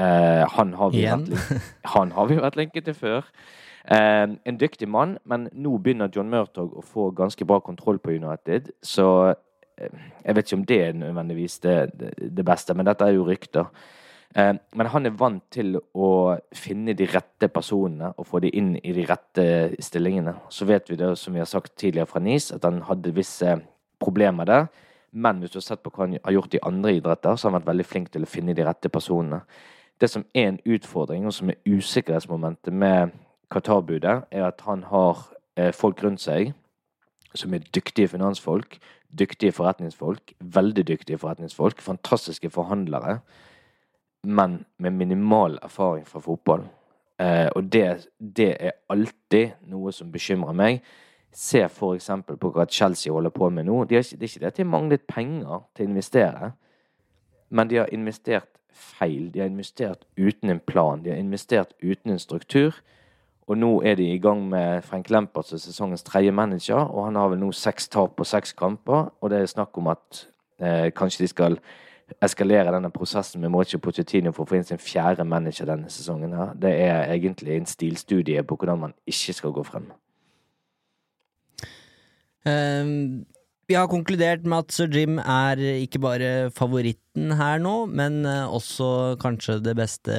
Eh, han har vi, vært, han har vi vært lenket til før. Eh, en dyktig mann, men nå begynner John Murtog å få ganske bra kontroll på United. Så jeg vet ikke om det er nødvendigvis det, det beste, men dette er jo rykter. Men han er vant til å finne de rette personene og få de inn i de rette stillingene. Så vet vi det, som vi har sagt tidligere fra NIS, at han hadde visse problemer der. Men hvis du har sett på hva han har gjort i andre idretter, så har han vært veldig flink til å finne de rette personene. Det som er en utfordring, og som er usikkerhetsmomentet med Qatar-budet, er at han har eh, folk rundt seg som er dyktige finansfolk, dyktige forretningsfolk, veldig dyktige forretningsfolk, fantastiske forhandlere, men med minimal erfaring fra fotball. Eh, og det, det er alltid noe som bekymrer meg. Se f.eks. på hva Chelsea holder på med nå. De har, det er ikke det at de har manglet penger til å investere, men de har investert feil. De har investert uten en plan. De har investert uten en struktur. Og nå er de i gang med Frank Lempert som sesongens tredje manager, og han har vel nå seks tap på seks kamper. Og det er snakk om at eh, kanskje de skal eskalere denne prosessen med Mauricio Pochettino for å få inn sin fjerde manager denne sesongen. her. Det er egentlig en stilstudie på hvordan man ikke skal gå frem. Um, vi har konkludert med at Sir Jim er ikke bare favoritten her nå, men eh, også kanskje det beste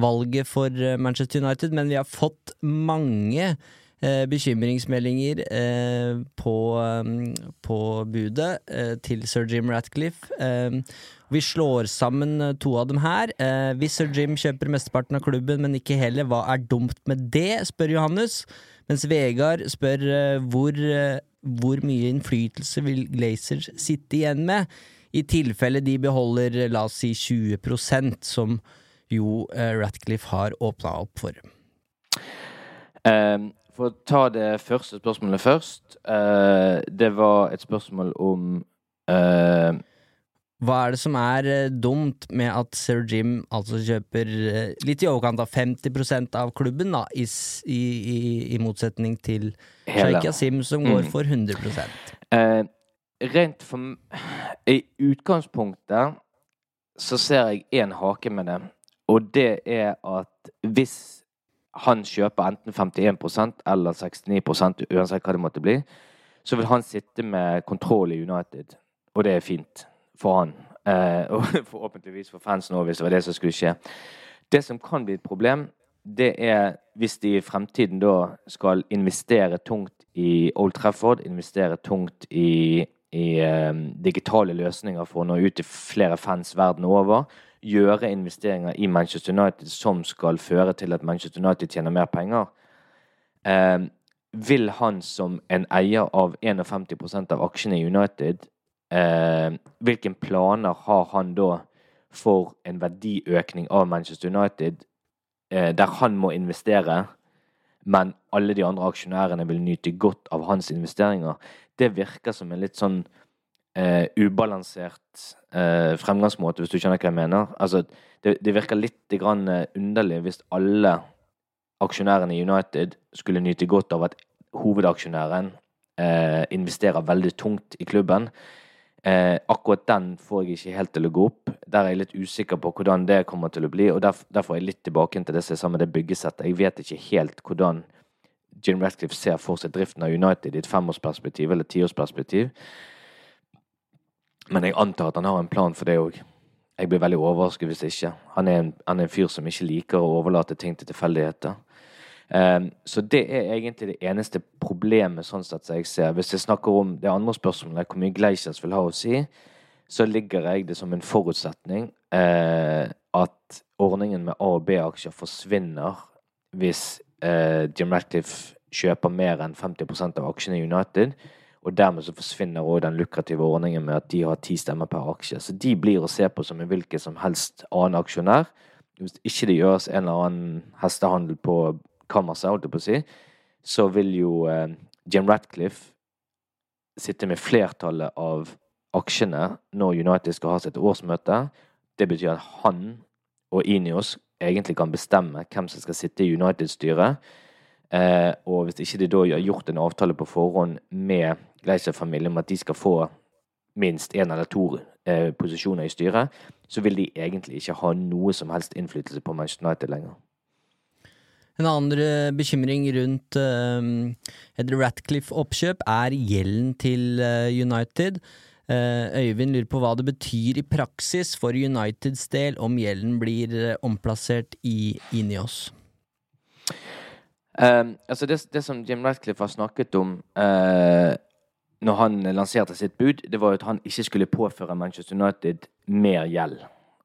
valget for eh, Manchester United. Men vi har fått mange eh, bekymringsmeldinger eh, på, um, på, budet eh, til sir Jim Ratcliffe. Ehm, vi slår sammen to av dem her. hvis sir Jim kjøper mesteparten av klubben, men ikke heller, hva er dumt med det, spør Johannes. Mens Vegard spør hvor hvor mye innflytelse vil Glazers sitte igjen med, i tilfelle de beholder la oss si 20% som jo uh, Ratcliffe har åpna opp for? Um, for å ta det første spørsmålet først. Uh, det var et spørsmål om uh, hva er det som er eh, dumt med at Sir Jim altså kjøper eh, litt i overkant av 50% av klubben, da, i, i, i motsetning til Sheikh Yasim, som går mm. for 100 eh, Rent for I utgangspunktet så ser jeg én hake med det, og det er at hvis han kjøper enten 51% eller 69% uansett hva det måtte bli, så vil han sitte med kontroll i United, og det er fint for han. Eh, og forhåpentligvis for fansen òg, hvis det var det som skulle skje. Det som kan bli et problem, det er hvis de i fremtiden da skal investere tungt i Old Trafford, investere tungt i, i eh, digitale løsninger for å nå ut til flere fans verden over, gjøre investeringer i Manchester United som skal føre til at Manchester United tjener mer penger. eh, vil han som en eier av 51% av aksjene i United eh, Hvilke planer har han da for en verdiøkning av Manchester United, eh, der han må investere, men alle de andre aksjonærene vil nyte godt av hans investeringer? Det virker som en litt sånn eh, ubalansert eh, fremgangsmåte, hvis du skjønner hva jeg mener. Altså, det, det virker litt grann eh, underlig hvis alle aksjonærene i United skulle nyte godt av at hovedaksjonæren eh, investerer veldig tungt i klubben. Eh, akkurat den får jeg ikke helt til å gå opp. Der er jeg litt usikker på hvordan det kommer til å bli. og Derfor, derfor er jeg litt tilbake til det som er sammen med det byggesettet. Jeg vet ikke helt hvordan Jim Ratcliffe ser for seg driften av United i et femårsperspektiv eller tiårsperspektiv. Men jeg antar at han har en plan for det òg. Jeg blir veldig overrasket hvis ikke. Han er, en, han er en fyr som ikke liker å overlate ting til tilfeldigheter. Um, så det er egentlig det eneste problemet, sånn sett som jeg ser. Hvis jeg snakker om det andre spørsmålet, hvor mye Gleisers vil ha å si, så ligger jeg det som en forutsetning uh, at ordningen med A- og B-aksjer forsvinner hvis uh, Jim Ratcliffe kjøper mer enn 50% av aksjene i United. Og dermed så forsvinner òg den lukrative ordningen med at de har ti stemmer per aksje. Så de blir å se på som en hvilken som helst annen aksjonær. Hvis ikke det gjøres en eller annen hestehandel på kammerset, holdt jeg på å si, så vil jo eh, Jim Ratcliffe sitte med flertallet av aksjene når United skal ha sitt årsmøte. Det betyr at han og Inios egentlig kan bestemme hvem som skal sitte i United-styret. Eh, og hvis ikke de da har gjort en avtale på forhånd med Gleiser-familien om at de skal få minst én eller to eh, posisjoner i styret, så vil de egentlig ikke ha noe som helst innflytelse på Manchester United lenger. En annen bekymring rundt uh, Ratcliffe-oppkjøp er gjelden til uh, United. Uh, Øyvind lurer på hva det betyr i praksis for Uniteds del om gjelden blir omplassert i Inios. Um, altså det, det, som Jim Ratcliffe har snakket om når han lanserte sitt bud, det var at han ikke skulle påføre Manchester United mer gjeld.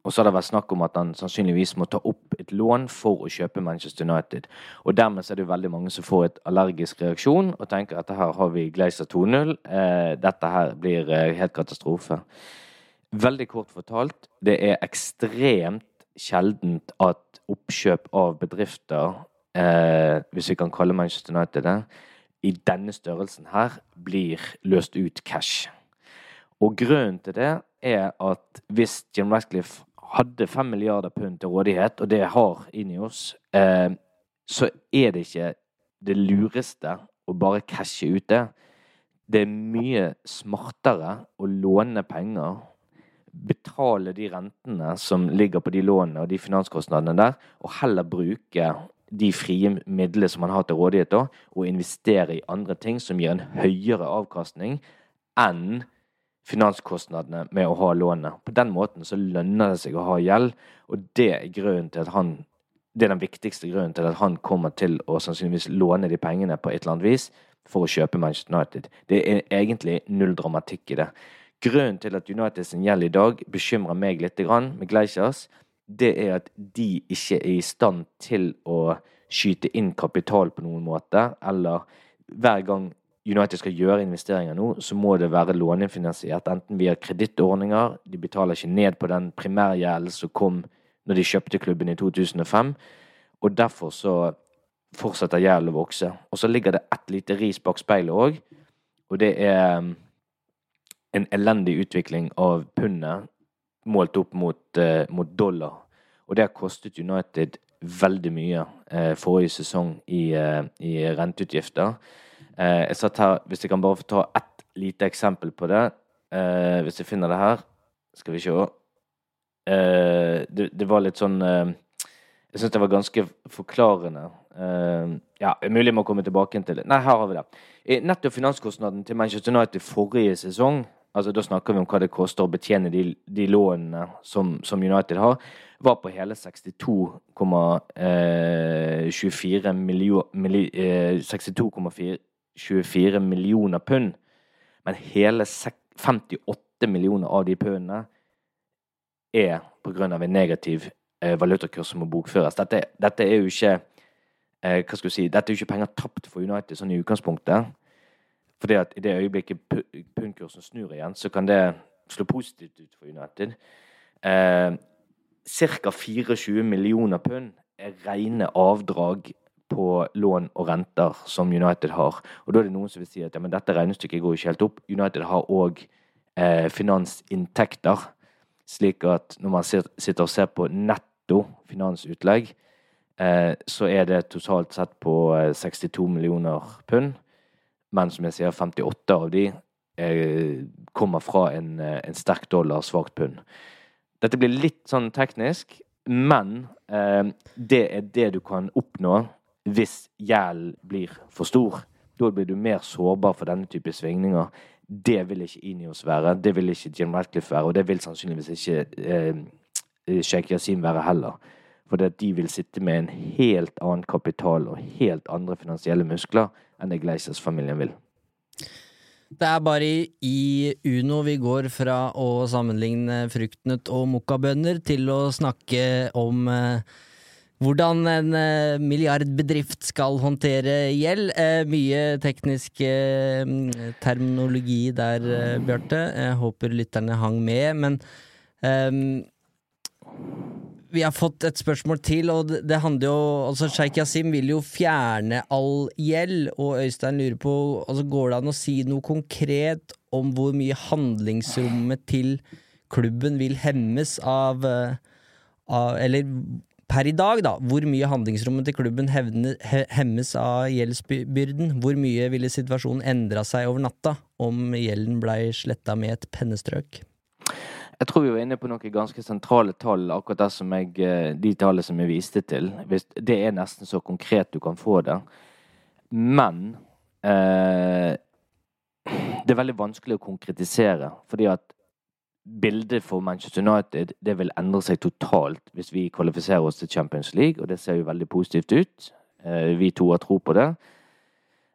Og så har det vært snakk om at han sannsynligvis må ta opp et lån for å kjøpe Manchester United. Og dermed er det veldig mange som får et allergisk reaksjon og tenker at her har vi Glazer 2-0. Eh, dette her blir eh, helt katastrofe. Veldig kort fortalt, det er ekstremt sjeldent at oppkjøp av bedrifter, eh, hvis vi kan kalle Manchester United det, i denne størrelsen her blir løst ut cash. Og grunnen til det er at hvis Jim Ratcliffe hadde fem milliarder pund til rådighet, og det har Inios, eh, så er det ikke det lureste å bare cashe ut det. Det er mye smartere å låne penger, betale de rentene som ligger på de lånene og de finanskostnadene der, og heller bruke de frie midlene som man har til rådighet, da, og investere i andre ting som gir en høyere avkastning enn finanskostnadene med å ha lånet. På den måten så lønner det seg å ha gjeld, og det er grunnen til at han det er den viktigste grunnen til at han kommer til å sannsynligvis låne de pengene på et eller annet vis for å kjøpe Manchester United. Det er egentlig null dramatikk i det. Grunnen til at United sin gjeld i dag bekymrer meg litt med Gleisers, det er at de ikke er i stand til å skyte inn kapital på noen måte, eller hver gang United skal gjøre investeringer nå, så må det være lånefinansiert, enten via kredittordninger De betaler ikke ned på den primærgjelden som kom når de kjøpte klubben i 2005. Og derfor så fortsetter gjelden å vokse. Og så ligger det ett lite ris bak speilet òg, og det er um, en elendig utvikling av pundet målt opp mot, uh, mot dollar. Og det har kostet United veldig mye uh, forrige sesong i, uh, i renteutgifter. Eh, jeg satt her, Hvis jeg kan bare få ta ett lite eksempel på det eh, Hvis jeg finner det her Skal vi se. Eh, det, det, var litt sånn eh, Jeg syns det var ganske forklarende. Uh, ja, mulig jeg må komme tilbake til det. Nei, her har vi det. Netto finanskostnaden til Manchester United forrige sesong altså Da snakker vi om hva det koster å betjene de, de lånene som, som, United har. Var på hele 62,24 eh, millioner eh, 62,4 24 millioner pund. Men hele 58 millioner av de pundene er pga. en negativ eh, valutakurs som må bokføres. Dette, dette, er jo ikke eh, Hva skal du si Dette er jo ikke penger tapt for United sånn i utgangspunktet. For det at i det øyeblikket pundkursen snur igjen, så kan det slå positivt ut for United. Eh, Ca. 24 millioner pund er rene avdrag på lån og renter som United har. Og da er det noen som vil si at ja, men dette regnestykket går ikke helt opp. United har òg eh, finansinntekter, slik at når man sitter og ser på netto finansutlegg, eh, så er det totalt sett på eh, 62 millioner pund. Men som jeg sier, 58 av de eh, kommer fra en, eh, en sterk dollar, svakt pund. Dette blir litt sånn teknisk, men eh, det er det du kan oppnå hvis gjelden blir for stor. Da blir du mer sårbar for denne type svingninger. Det vil ikke Inios være, det vil ikke Jim Ratcliffe være, og det vil sannsynligvis ikke eh, Sheikh Yasin være heller. For det at de vil sitte med en helt annen kapital og helt andre finansielle muskler enn det Gleisers-familien vil. Det er bare i, Uno vi går fra å sammenligne fruktnøtt og mokkabønner til å snakke om eh, hvordan en eh, milliardbedrift skal håndtere gjeld. Eh, mye teknisk terminologi der, Bjarte. Jeg håper lytterne hang med, men ehm, vi har fått et spørsmål til, og det, handler jo altså Sheikh Yasim vil jo fjerne all gjeld, og Øystein lurer på altså Går det an å si noe konkret om hvor mye handlingsrommet til klubben vil hemmes av, eh, av Eller per i dag, da. Hvor mye handlingsrommet til klubben hevne, he, hemmes av gjeldsbyrden? Hvor mye ville situasjonen endra seg over natta om gjelden blei sletta med et pennestrøk? Jeg tror vi var inne på noen ganske sentrale tall, akkurat det som jeg, eh, de tallene som jeg viste til. Det er nesten så konkret du kan få det. Men eh, det er veldig vanskelig å konkretisere, fordi at bildet for Manchester United det vil endre seg totalt hvis vi kvalifiserer oss til Champions League, og det ser jo veldig positivt ut. Eh, vi to har tro på det.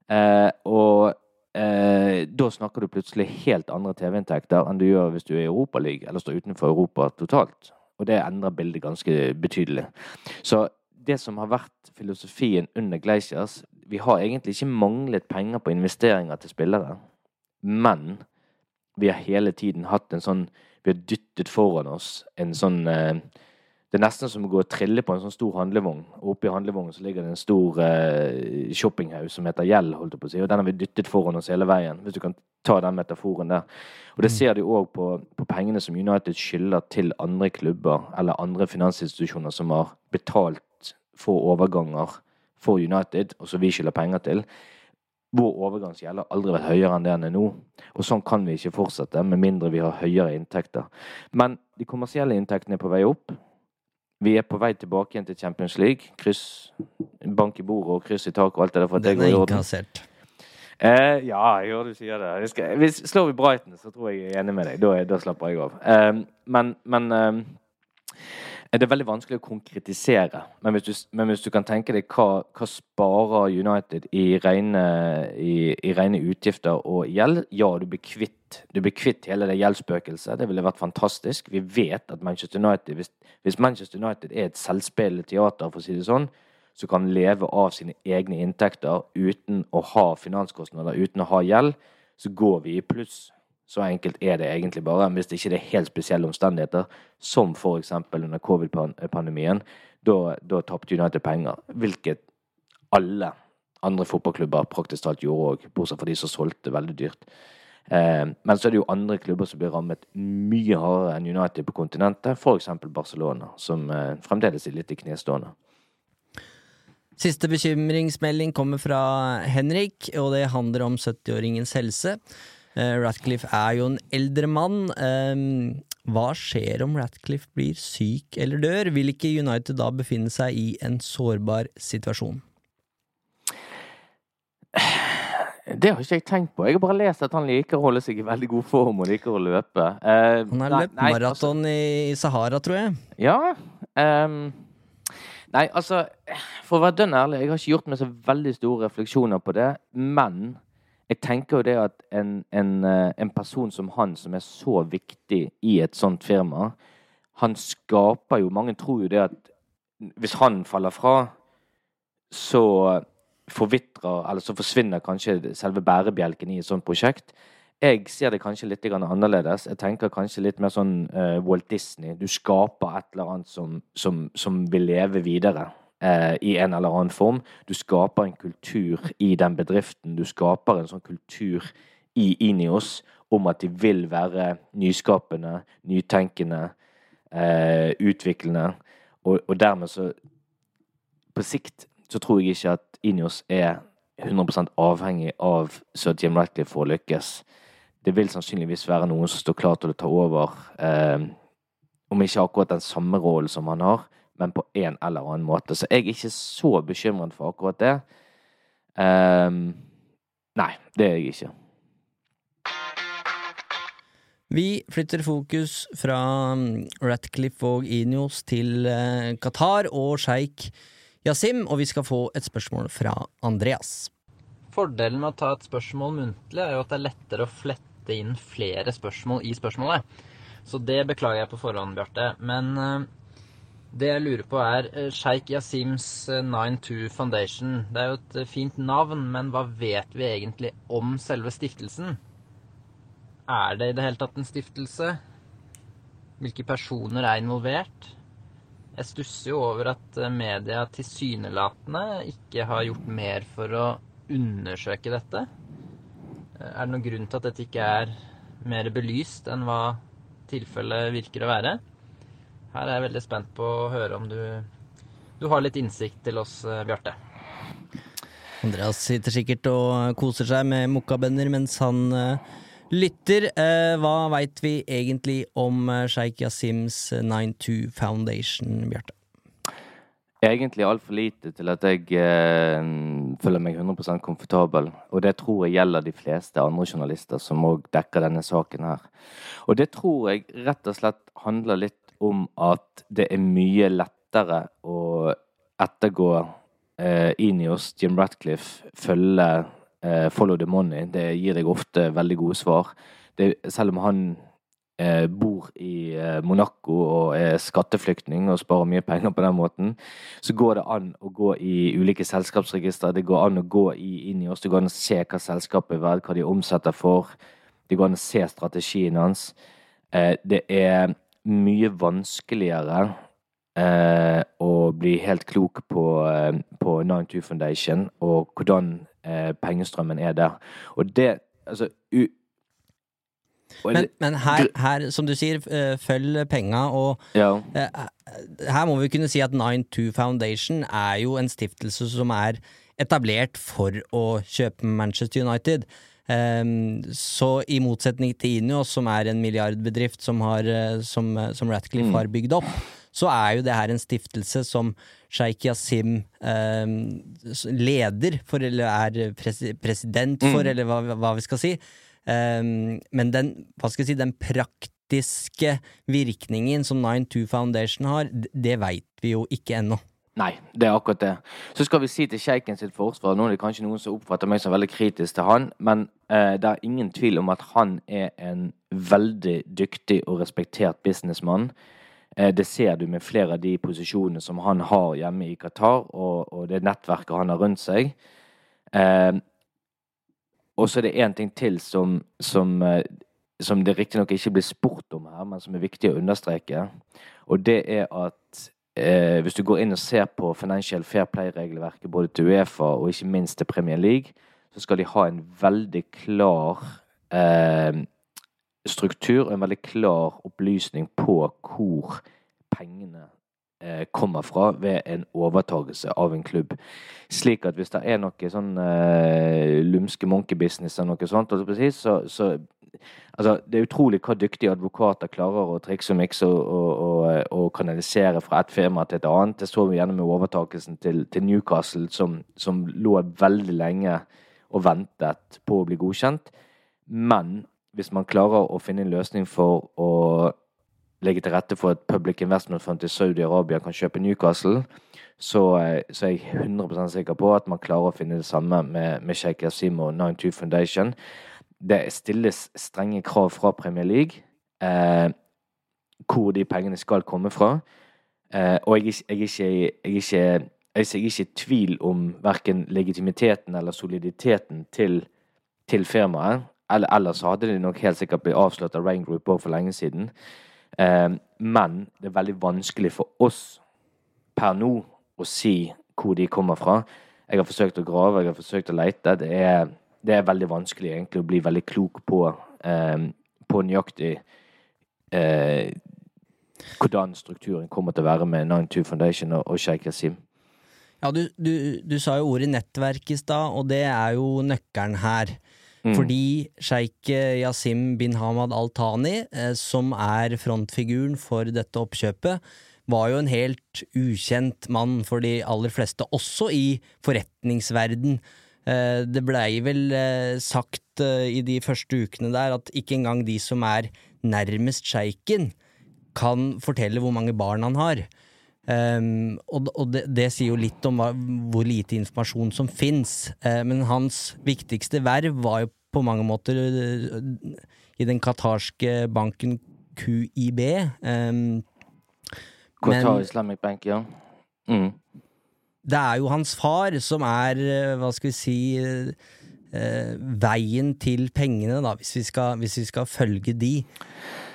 Eh, og eh, da snakker du plutselig helt andre TV-inntekter enn du gjør hvis du er i Europaligaen eller står utenfor Europa totalt. Og det endrer bildet ganske betydelig. Så det som har vært filosofien under Glaciers Vi har egentlig ikke manglet penger på investeringer til spillere, men vi har hele tiden hatt en sånn Vi har dyttet foran oss en sånn eh, det er nesten som å gå og trille på en sånn stor handlevogn. Og oppi handlevognen så ligger det en stor eh, shoppinghaug som heter gjeld, holdt jeg på å si. Og den har vi dyttet foran oss hele veien, hvis du kan ta den metaforen der. Og det ser du òg på, på pengene som United skylder til andre klubber eller andre finansinstitusjoner som har betalt for overganger for United, og som vi skylder penger til. Vår overgangsgjeld har aldri vært høyere enn det den er nå. Og sånn kan vi ikke fortsette, med mindre vi har høyere inntekter. Men de kommersielle inntektene er på vei opp. Vi er på vei tilbake igjen til Champions League. Kryss, bank i bordet og kryss i taket og alt det der. for at Den er orden. Eh, ja, jeg hører du sier det. Skal, hvis slår vi Brighton, så tror jeg jeg er enig med deg. Da, da slapper jeg av. Eh, men men eh, det er veldig vanskelig å konkretisere. Men hvis du, men hvis du kan tenke deg hva, hva sparer United i rene, i, i rene utgifter og gjeld, ja, du blir kvitt Du blir kvitt hele det gjeldsspøkelset. Det ville vært fantastisk. Vi vet at Manchester United hvis, hvis Manchester United er et selvspillende teater, for å si det sånn, som kan leve av sine egne inntekter uten å ha finanskostnader, uten å ha gjeld, så går vi i pluss. Så enkelt er det egentlig bare. Hvis det ikke er helt spesielle omstendigheter, som f.eks. under covid-pandemien, da, da tapte United penger. Hvilket alle andre fotballklubber praktisk talt gjorde òg, bortsett fra de som solgte veldig dyrt. Eh, men så er det jo andre klubber som blir rammet mye hardere enn United på kontinentet, f.eks. Barcelona, som eh, fremdeles er litt i knestående. Siste bekymringsmelding kommer fra Henrik, og det handler om 70-åringens helse. Eh, Ratcliffe er jo en eldre mann. Eh, hva skjer om Ratcliffe blir syk eller dør? Vil ikke United da befinne seg i en sårbar situasjon? Det har ikke jeg tenkt på. Jeg har bare lest at han liker å holde seg i veldig god form og liker å løpe. Uh, Han har løpt nei, altså- maraton i Sahara, tror jeg. Ja. Um, nei, altså For å være dønn ærlig, jeg har ikke gjort meg så veldig store refleksjoner på det. Men jeg tenker jo det at en, en, eh, en person som han, som er så viktig i et sånt firma, han skaper jo Mange tror jo det at hvis han faller fra, så forvitrer, eller så forsvinner kanskje selve bærebjelken i et sånt prosjekt. Jeg ser det kanskje litt annerledes. Jeg tenker kanskje litt mer sånn eh, Walt Disney. Du skaper et eller annet som, som, som vil leve videre i en eller annen form. Du skaper en kultur i den bedriften. Du skaper en sånn kultur i Inios om at de vil være nyskapende, nytenkende, eh, utviklende. Og, og dermed så På sikt så tror jeg ikke at Inios er 100% avhengig av Sir Jim Ratcliffe for å lykkes. Det vil sannsynligvis være noen som står klar til å ta over, eh, om ikke akkurat den samme rollen som han har, men på en eller annen måte. Så jeg er ikke så bekymret for akkurat det. Um, nei, det er jeg ikke. Vi flytter fokus fra mm, Ratcliffe og Inios til eh, Qatar og sjeik Yasim, og vi skal få et spørsmål fra Andreas. Fordelen med å ta et spørsmål muntlig er jo at det er lettere å flette inn flere spørsmål i spørsmålet. Så det beklager jeg på forhånd, Bjarte. Men eh, det jeg lurer på er eh, Sheikh Yasims eh, 92 Foundation. Det er jo et eh, fint navn, men hva vet vi egentlig om selve stiftelsen? Er det i det hele tatt en stiftelse? Hvilke personer er involvert? Jeg stusser jo over at eh, media tilsynelatende ikke har gjort mer for å undersøke dette. Eh, Er det noen grunn til at dette ikke er mer belyst enn hva tilfellet virker å være? Her er jeg veldig spent på å høre om du, du har litt innsikt til oss, eh, Bjarte. Andreas sitter sikkert og koser seg med mokkabønner mens han eh, lytter. Eh, hva veit vi egentlig om uh, sjeik Yasims eh, 92 Foundation, Bjarte? Egentlig altfor lite til at jeg eh, føler meg 100% komfortabel. Og det tror jeg gjelder de fleste andre journalister som òg dekker denne saken her. Og det tror jeg rett og slett handler litt om at det er mye lettere å ettergå eh, Inios, Jim Ratcliffe, følge eh, Follow the money. Det gir deg ofte veldig gode svar. Det, selv om han eh, bor i eh, Monaco og er skatteflyktning og sparer mye penger på den måten, så går det an å gå i ulike selskapsregistre. Det går an å gå i, inn i oss. Det går an å se hva selskapet er verdt, hva de omsetter for. Det går an å se strategien hans. Eh, det er mye vanskeligere eh, å bli helt klok på, eh, på 92 Foundation og hvordan eh, pengestrømmen er der. Og det Altså u og Men, det- men her, her, som du sier, eh, følg penga, og ja. eh, her må vi kunne si at 92 Foundation er jo en stiftelse som er etablert for å kjøpe Manchester United. Ehm, så i motsetning til Ineos, som er en milliardbedrift som, har, eh, som, eh, som Ratcliffe har bygd opp, så er jo det her en stiftelse som sjeik Yasim ehm, leder for, eller er pres president for, eller hva, hva vi skal si. Um, men den, hva skal jeg si, den praktiske virkningen som 92 Foundation har, det veit vi jo ikke ennå. Nei, det er akkurat det. Så skal vi si til sjeiken sitt forsvar Nå er det kanskje noen som oppfatter meg som veldig kritisk til han, men eh, det er ingen tvil om at han er en veldig dyktig og respektert businessmann. Eh, det ser du med flere av de posisjonene som han har hjemme i Qatar, og, og det nettverket han har rundt seg. Eh, og så er det én ting til som, som, eh, som det riktignok ikke blir spurt om her, men som er viktig å understreke. Og det er at eh, hvis du går inn og ser på Financial Fair Play-regelverket både til Uefa og ikke minst til Premier League, så skal de ha en veldig klar eh, struktur og en veldig klar opplysning på hvor pengene eh, kommer fra ved en overtagelse av en klubb. Slik at hvis det er noe sånn eh, lumske monkey-business eller noe sånt, holdt jeg på å si, så, så Altså, det er utrolig hva dyktige advokater klarer å trikse og mikse og, og, og, kanalisere fra et firma til et annet. Det så vi gjennom med overtakelsen til, til Newcastle, som, som lå veldig lenge og ventet på å bli godkjent. Men hvis man klarer å finne en løsning for å legge til rette for at Public Investment Fund til Saudi-Arabia kan kjøpe Newcastle, så, eh, så er jeg 100% sikker på at man klarer å finne det samme med, med Sheikh Yasimo og 92 Foundation det stilles strenge krav fra Premier League eh, hvor de pengene skal komme fra. Eh, og jeg jeg, ikke, jeg er ikke i tvil om verken legitimiteten eller soliditeten til, til firmaet. Eller ellers hadde de nok helt sikkert blitt avslørt av Rain Group for lenge siden. Eh, men det er veldig vanskelig for oss per nå å si hvor de kommer fra. Jeg har forsøkt å grave, jeg har forsøkt å lete. Det er, det er veldig vanskelig egentlig å bli veldig klok på, eh, på nøyaktig eh, hvordan strukturen kommer til å være med 92 Foundation og, og Sheikh Yasim. Ja, du, du, du sa jo ordet nettverk i stad, og det er jo nøkkelen her. Mm. Fordi sjeik Yasim bin Hamad al-Thani, eh, som er frontfiguren for dette oppkjøpet, var jo en helt ukjent mann for de aller fleste, også i forretningsverden. Eh, det blei vel eh, sagt eh, i de første ukene der at ikke engang de som er nærmest sjeiken, kan fortelle hvor mange barn han har. Um, og og det, det sier jo litt om hva, hvor lite informasjon som fins. Uh, men hans viktigste verv var jo på mange måter uh, i den qatarske banken QIB. Um, Qatar Men- Islamic Bank, ja. Mm. Det er jo hans far som er, uh, hva skal vi si, uh, veien til pengene, da, hvis vi skal, hvis vi skal følge de.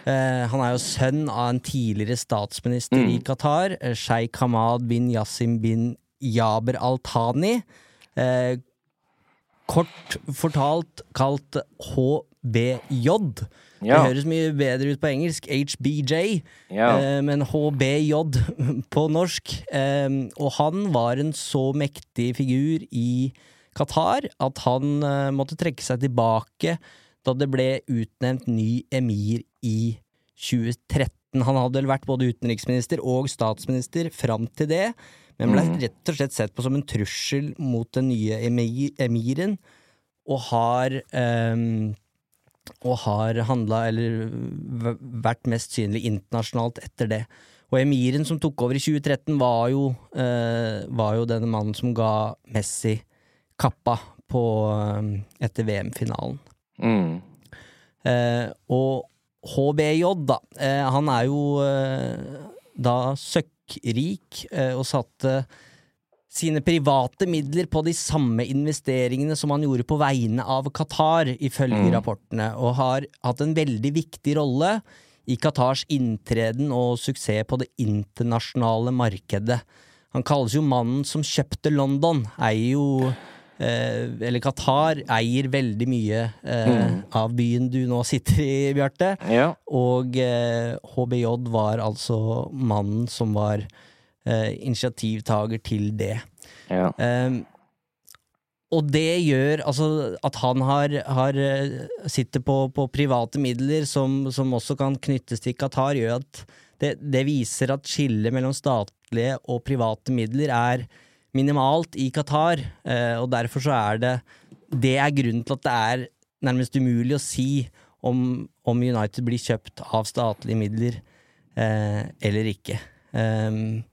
Eh, han er jo sønn av en tidligere statsminister Mm. i Qatar, Sheikh sjeik Hamad bin Yasim bin Jaber al-Thani. Eh, kort fortalt kalt HBJ. Ja. Det høres mye bedre ut på engelsk. HBJ. Ja. Eh, men HBJ på norsk. Eh, og han var en så mektig figur i Qatar at han eh, måtte trekke seg tilbake da det ble utnevnt ny emir i 2013. Han hadde vel vært både utenriksminister og statsminister fram til det, men ble Mm. rett og slett sett på som en trussel mot den nye emir, emiren, og har ehm, og har handla, eller vært mest synlig internasjonalt etter det. Og emiren som tok over i 2013, var jo, eh, var jo denne mannen som ga Messi kappa på, eh, etter VM-finalen. Mm. Eh, og HBJ, da. Eh, han er jo eh, da søkkrik eh, og satte sine private midler på de samme investeringene som han gjorde på vegne av Qatar, ifølge Mm. rapportene, og har hatt en veldig viktig rolle i Qatars inntreden og suksess på det internasjonale markedet. Han kalles jo mannen som kjøpte London, eier jo eh, Eller Qatar eier veldig mye eh, av byen du nå sitter i, Bjarte. Ja. Og eh, HBJ var altså mannen som var initiativtaker til det. ja. Ehm, og det gjør altså at han har, har eh, sitter på, på private midler som, som også kan knyttes til Qatar, gjør at det, det viser at skillet mellom statlige og private midler er minimalt i Qatar, eh, og derfor så er det Det er grunnen til at det er nærmest umulig å si om, om United blir kjøpt av statlige midler eh, eller ikke. Ehm,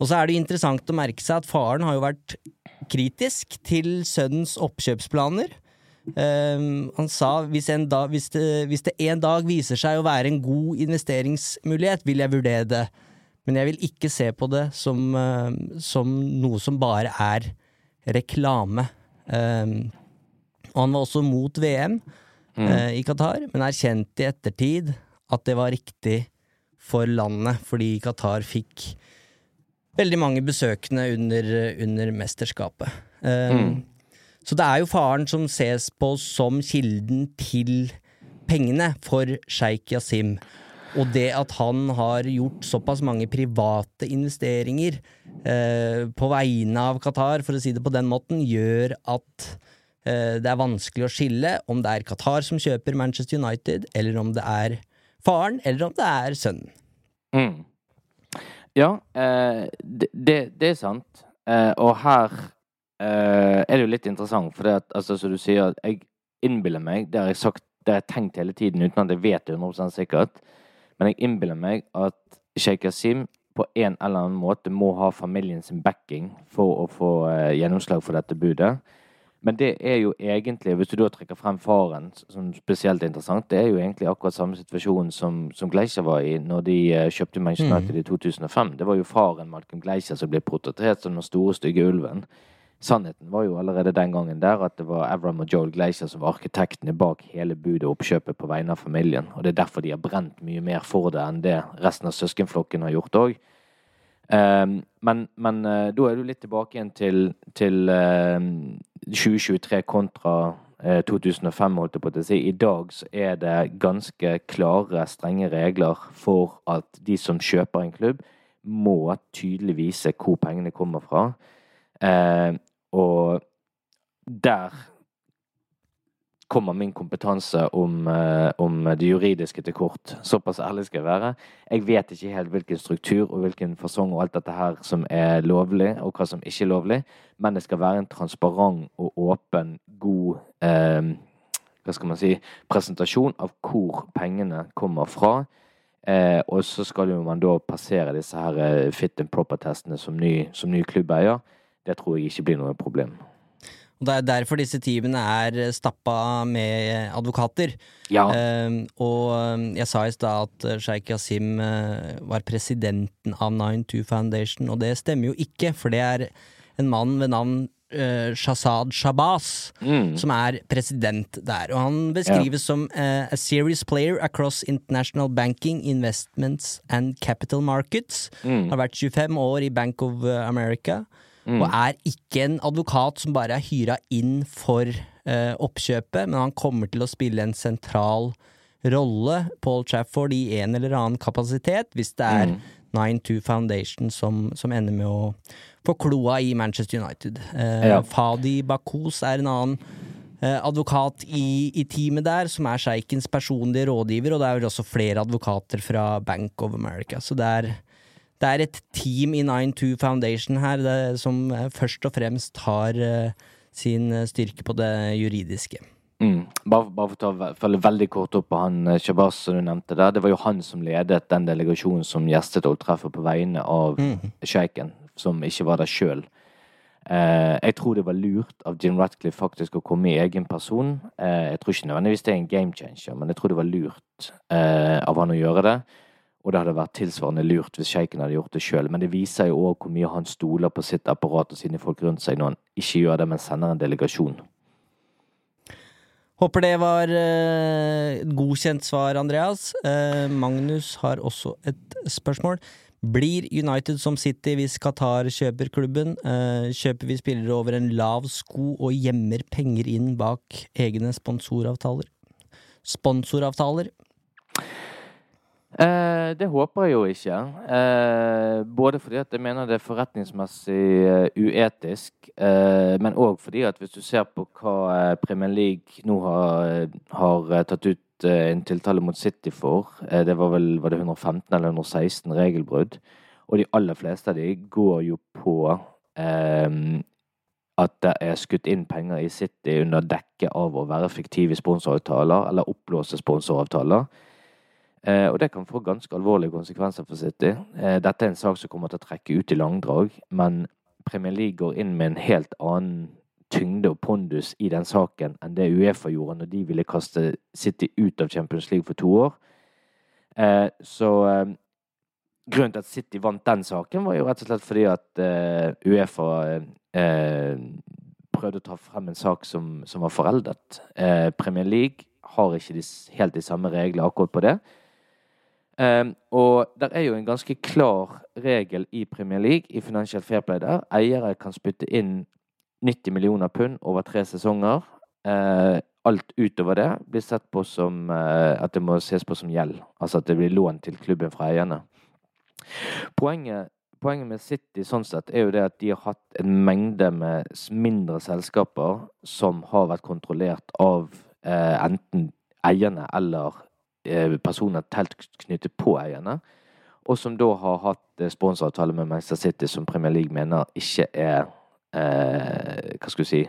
og så er det interessant å merke seg at faren har jo vært kritisk til sønnens oppkjøpsplaner. Um, han sa hvis, en da, hvis, det, hvis det en dag viser seg å være en god investeringsmulighet, vil jeg vurdere det. Men jeg vil ikke se på det som, uh, som noe som bare er reklame. Um, og han var også mot VM eh, i Qatar, men erkjente i ettertid at det var riktig for landet, fordi Qatar fikk veldig mange besøkende under, under mesterskapet. Um, Så det er jo faren som ses på som kilden til pengene for sjeik Yasim. Og det at han har gjort såpass mange private investeringer eh, på vegne av Qatar, for å si det på den måten, gjør at eh, det er vanskelig å skille om det er Qatar som kjøper Manchester United, eller om det er faren, eller om det er sønnen. Mm. Ja, eh, det, det, er sant. Eh, og her eh, er det jo litt interessant, for det at, altså, som du sier, jeg innbiller meg Det har jeg sagt, det har jeg tenkt hele tiden uten at jeg vet det 100 sikkert. Men jeg innbiller meg at Sheikh Yasim på en eller annen måte må ha familien sin backing for å få eh, gjennomslag for dette budet. Men det er jo egentlig, hvis du da trekker frem faren som spesielt interessant, det er jo egentlig akkurat samme situasjon som, som Gleischer var i når de uh, kjøpte Manchester United i 2005. Det var jo faren Malcolm Gleischer som ble portrettert som den store, stygge ulven. Sannheten var jo allerede den gangen der at det var Avram og Joel Glacier som var arkitektene bak hele budet og oppkjøpet på vegne av familien. Og det er derfor de har brent mye mer for det enn det resten av søskenflokken har gjort òg. Um, men, men uh, da er du litt tilbake igjen til, til uh, 2023 kontra uh, 2005, holdt jeg på å si. I dag så er det ganske klare, strenge regler for at de som kjøper en klubb, må tydelig vise hvor pengene kommer fra. Uh, og der kommer min kompetanse om, eh, om, det juridiske til kort. Såpass ærlig skal jeg være. Jeg vet ikke helt hvilken struktur og hvilken fasong og alt dette her som er lovlig, og hva som ikke er lovlig, men det skal være en transparent og åpen, god eh, hva skal man si, presentasjon av hvor pengene kommer fra. Eh, og så skal jo man da passere disse her eh, fit and proper-testene som ny, som ny klubbeier det tror jeg ikke blir noe problem. Og Det er derfor disse teamene er stappa med advokater. Ja. Uh, og jeg sa i stad at sjeik Yasim uh, var presidenten av 92 Foundation, og det stemmer jo ikke, for det er en mann ved navn uh, Shazad Shabazz mm. som er president der. Og han beskrives ja. som a serious player across international banking, investments and capital markets. Mm. Har vært 25 år i Bank of America. Mm. Og er ikke en advokat som bare er hyra inn for uh, oppkjøpet, men han kommer til å spille en sentral rolle, Paul Trafford, i en eller annen kapasitet, hvis det er mm. 9-2 Foundation som, som, ender med å få kloa i Manchester United. Uh, ja. Fadi Bakos er en annen uh, advokat i, i, teamet der, som er sjeikens personlige rådgiver, og det er vel også flere advokater fra Bank of America, så det er det er et team i 92 Foundation her det, som eh, først og fremst har uh, sin eh, styrke på det juridiske. Mm. Bare, bare, for å følge veldig kort opp på han Shabazz som du nevnte der. Det var jo han som ledet den delegasjonen som gjestet Old på vegne av mm. sjeiken, som ikke var der sjøl. Eh, jeg tror det var lurt av Jim Ratcliffe faktisk å komme i egen person. Eh, jeg tror ikke nødvendigvis det er en game changer, men jeg tror det var lurt eh, av han å gjøre det. Og det hadde vært tilsvarende lurt hvis sjeiken hadde gjort det sjøl. Men det viser jo òg hvor mye han stoler på sitt apparat og sine folk rundt seg når han ikke gjør det, men sender en delegasjon. Håper det var uh, godkjent svar, Andreas. Uh, Magnus har også et spørsmål. Blir United som City hvis Qatar kjøper klubben? Uh, kjøper vi spillere over en lav sko og gjemmer penger inn bak egne sponsoravtaler? Sponsoravtaler? Eh, det håper jeg jo ikke. Eh, både fordi at jeg mener det er forretningsmessig uh, uetisk, eh, men òg fordi at hvis du ser på hva eh, Premier League nå har, har tatt ut eh, en tiltale mot City for, det var vel var det 115 eller 116 regelbrudd, og de aller fleste av de går jo på at det er skutt inn penger i City under dekke av å være fiktive sponsoravtaler eller oppblåste sponsoravtaler. Eh, og det kan få ganske alvorlige konsekvenser for City. Eh, dette er en sak som kommer til å trekke ut i langdrag, men Premier League går inn med en helt annen tyngde og pondus i den saken enn det Uefa gjorde når de ville kaste City ut av Champions League for to år. Eh, så grunnen til at City vant den saken, var jo rett og slett fordi at Uefa prøvde å ta frem en sak som, som var foreldet. Premier League har ikke de, helt de samme reglene akkurat på det. Um, og det er jo en ganske klar regel i Premier League, i Financial Fairplay der. Eiere kan spytte inn 90 millioner pund over tre sesonger. Uh, alt utover det blir sett på som uh, at det må ses på som gjeld. Altså at det blir lån til klubben fra eierne. Poenget, poenget med City sånn sett er jo det at de har hatt en mengde med mindre selskaper som har vært kontrollert av uh, enten eierne eller personer telt knyttet på eierne, og som da har hatt eh, sponsoravtale med Manchester City, som Premier League mener ikke er eh, Hva skal du si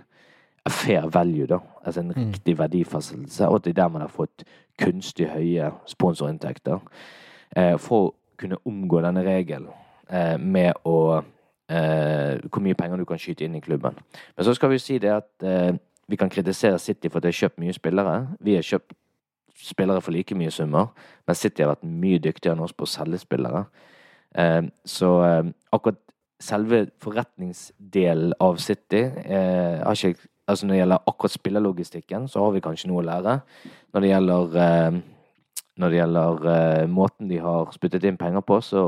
fair value, da. Altså en mm. riktig verdifastsettelse, og at det er der man har fått kunstig høye sponsorinntekter. Eh, for å kunne omgå denne regelen eh, med å eh, hvor mye penger du kan skyte inn i klubben. Men så skal vi si det at eh, vi kan kritisere City for at de har kjøpt mye spillere. Vi har kjøpt spillere for like mye summer, men City har vært mye dyktigere enn oss på å selge spillere. Eh, så eh, akkurat selve forretningsdelen av City eh, har ikke Altså når det gjelder akkurat spillerlogistikken, så har vi kanskje noe å lære. Når det gjelder, når det gjelder måten de har spyttet inn penger på, så,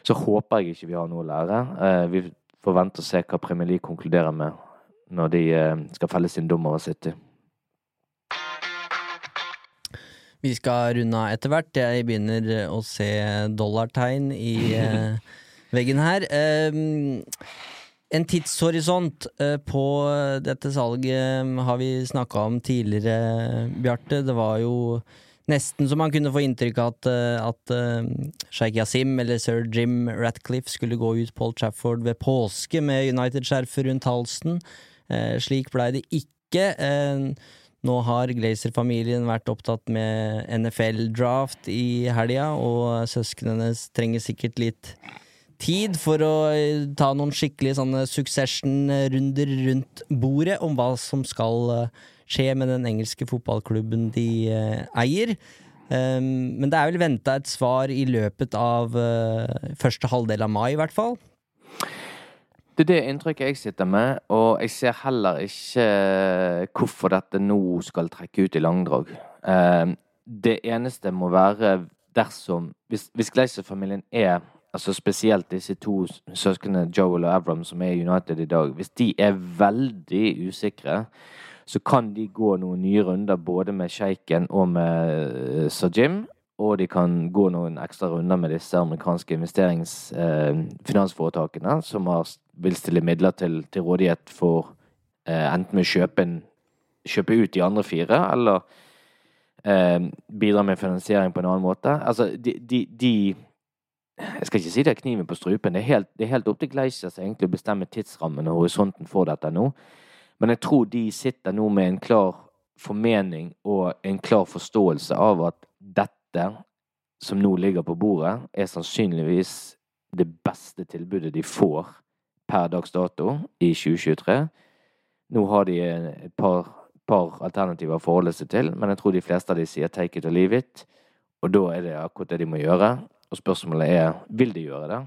så håper jeg ikke vi har noe å lære. Vi får vente og se hva Premier League konkluderer med når de skal felle sin dom over City. Vi skal runde av etter hvert. Jeg begynner eh, å se dollartegn i eh, veggen her. Um, en tidshorisont eh, på dette salget um, har vi snakka om tidligere, Bjarte. Det var jo nesten så man kunne få inntrykk av at, at Sheikh Yasim eller sir Jim Ratcliffe skulle gå ut Paul Trafford ved påske med United-skjerfet rundt halsen. Slik blei det ikke. Nå har Glazer-familien vært opptatt med NFL-draft i helga, og søsknene trenger sikkert litt tid for å eh, ta noen skikkelige sånne succession-runder rundt bordet om hva som skal eh, skje med den engelske fotballklubben de eh, eier. Um, men det er vel venta et svar i løpet av første halvdel av mai, i hvert fall. Det er det inntrykket jeg sitter med, og jeg ser heller ikke hvorfor dette nå skal trekke ut i langdrag. Det eneste må være dersom Hvis, hvis Glazer-familien er altså spesielt disse to søsknene Joel og Avram som er i United i dag, hvis de er veldig usikre, så kan de gå noen nye runder både med sjeiken og med Sajim, Sir Jim. Og de kan gå noen ekstra runder med disse amerikanske investeringsfinansforetakene, eh, som har, vil stille midler til, til rådighet for eh, enten å kjøpe, kjøpe ut de andre fire, eller eh, bidra med finansiering på en annen måte. Altså, de, de, de jeg skal ikke si det er kniven på strupen. Det er helt, det er helt opp til Gleisers egentlig å bestemme tidsrammen og horisonten for dette nå. Men jeg tror de sitter nå med en klar formening og en klar forståelse av at dette som nå ligger på bordet, er sannsynligvis det beste tilbudet de får per dags dato i 2023. Nå har de et par, par alternativer å forholde seg til, men jeg tror de fleste av de sier 'take it or leave it'. Og da er det akkurat det de må gjøre. Og spørsmålet er vil de gjøre det.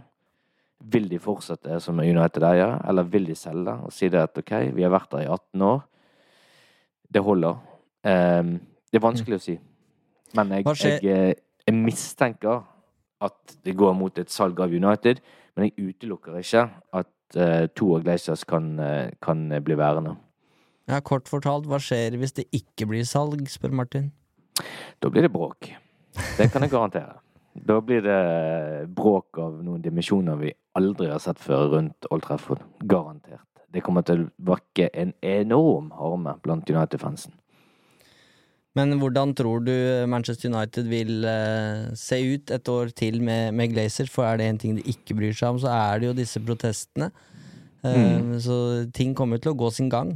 Vil de fortsette som United-eier, eller vil de selge og si det at ok, vi har vært der i 18 år, det holder. Um, det er vanskelig å si. Men jeg, jeg, eh, jeg, mistenker at det går mot et salg av United, men jeg utelukker ikke at uh, to av Glazers kan, uh, kan bli værende. Ja, Kort fortalt, hva skjer hvis det ikke blir salg, spør Martin? Da blir det bråk. Det kan jeg garantere. Da blir det bråk av noen dimensjoner vi aldri har sett før rundt Old Trafford. Garantert. Det kommer til å vakke en enorm harme blant United-fansen. Men hvordan tror du Manchester United vil uh, se ut et år til med, med, Glazer? For er det en ting de ikke bryr seg om, så er det jo disse protestene. Uh, mm. Så ting kommer til å gå sin gang.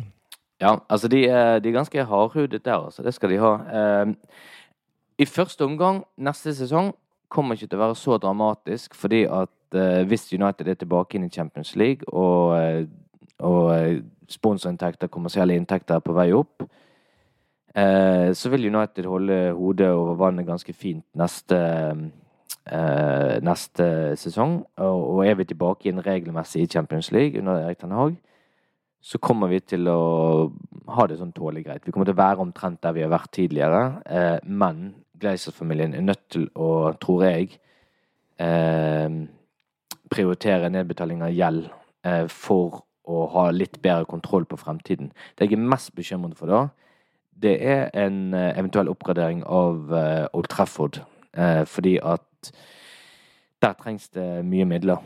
Ja, altså de, de er ganske hardhudet der, altså. Det skal de ha. Uh, I første omgang neste sesong kommer ikke til å være så dramatisk, fordi at hvis United er tilbake inn i Champions League, og, og sponsorinntekter, kommersielle inntekter er på vei opp, så vil United holde hodet over vannet ganske fint neste, eh, neste sesong. Og, er vi tilbake inn regelmessig i Champions League under Erik Ten Hag, så kommer vi til å ha det sånn tålelig greit. Vi kommer til å være omtrent der vi har vært tidligere, eh, men Gleiser-familien er nødt til å, tror jeg, eh, prioritere nedbetaling av gjeld eh, for å ha litt bedre kontroll på fremtiden. Det jeg er mest bekymret for da, det er en eh, eventuell oppgradering av eh, Old Trafford. Eh, fordi at der trengs det mye midler.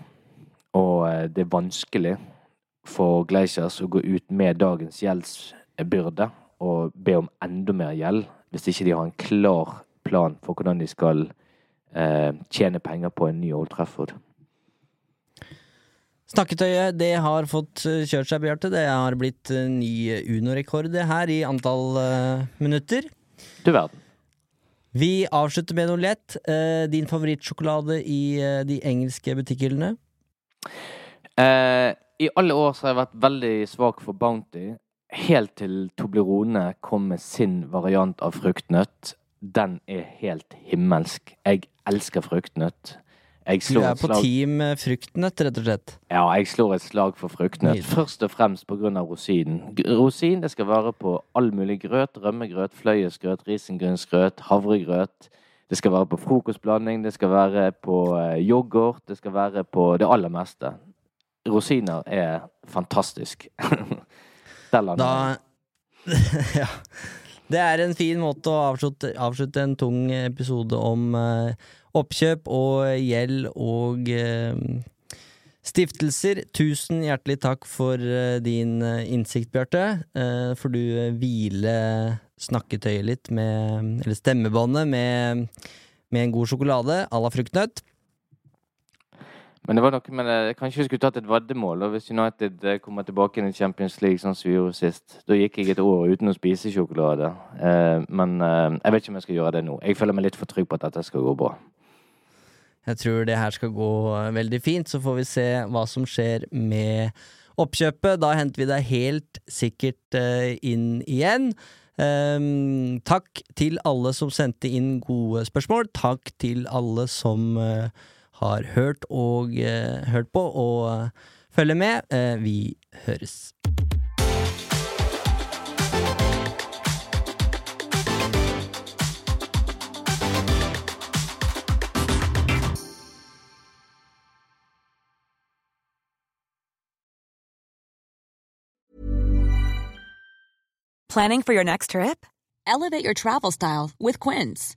Og det er vanskelig for Glaciers å gå ut med dagens gjeldsbyrde og be om enda mer gjeld hvis ikke de har en klar plan for hvordan de skal tjene penger på en ny Old Trafford. Snakketøyet det har fått eh, kjørt seg, Bjarte. Det har blitt eh, ny Uno-rekord her i antall uh, minutter. Du verden. Vi avslutter med noe lett. Uh, din favorittsjokolade i uh, de engelske butikkhyllene? I alle år så har jeg vært veldig svak for Bounty. Helt til Toblerone kom med sin variant av fruktnøtt. Den er helt himmelsk. Jeg elsker fruktnøtt. Jeg Du er på slag team eh, fruktnøtt, rett og slett. Ja, jeg slår et slag for fruktnøtt. Først og fremst pga. rosinen. Rosin det skal være på all mulig grøt. Rømmegrøt, fløyelsgrøt, risengrynsgrøt, havregrøt. Det skal være på frokostblanding, det skal være på eh, yoghurt, det skal være på det aller meste. Rosiner er fantastisk. Der lander jeg. Ja. Det er en fin måte å avslutte, avslutte en tung episode om uh, oppkjøp og gjeld og uh, stiftelser. Tusen hjertelig takk for uh, din innsikt, Bjarte. Får du hvile snakketøyet litt med Eller stemmebåndet med, med en god sjokolade à la fruktnøtt. Men det var noe med det, kanskje vi skulle tatt et veddemål hvis United eh, kommer tilbake i Champions League sånn som vi gjorde sist. Da gikk jeg et år uten å spise sjokolade. Eh, men eh, jeg vet ikke om jeg skal gjøre det nå. Jeg føler meg litt for trygg på at dette skal gå bra. Jeg tror det her skal gå eh, veldig fint, så får vi se hva som skjer med oppkjøpet. Da henter vi deg helt sikkert eh, inn igjen. Um, takk til alle som sendte inn gode spørsmål. Takk til alle som eh, har hørt og eh, hørt på og eh, følger med. Eh, vi høres. Planning for your next trip? Elevate your travel style with Quince.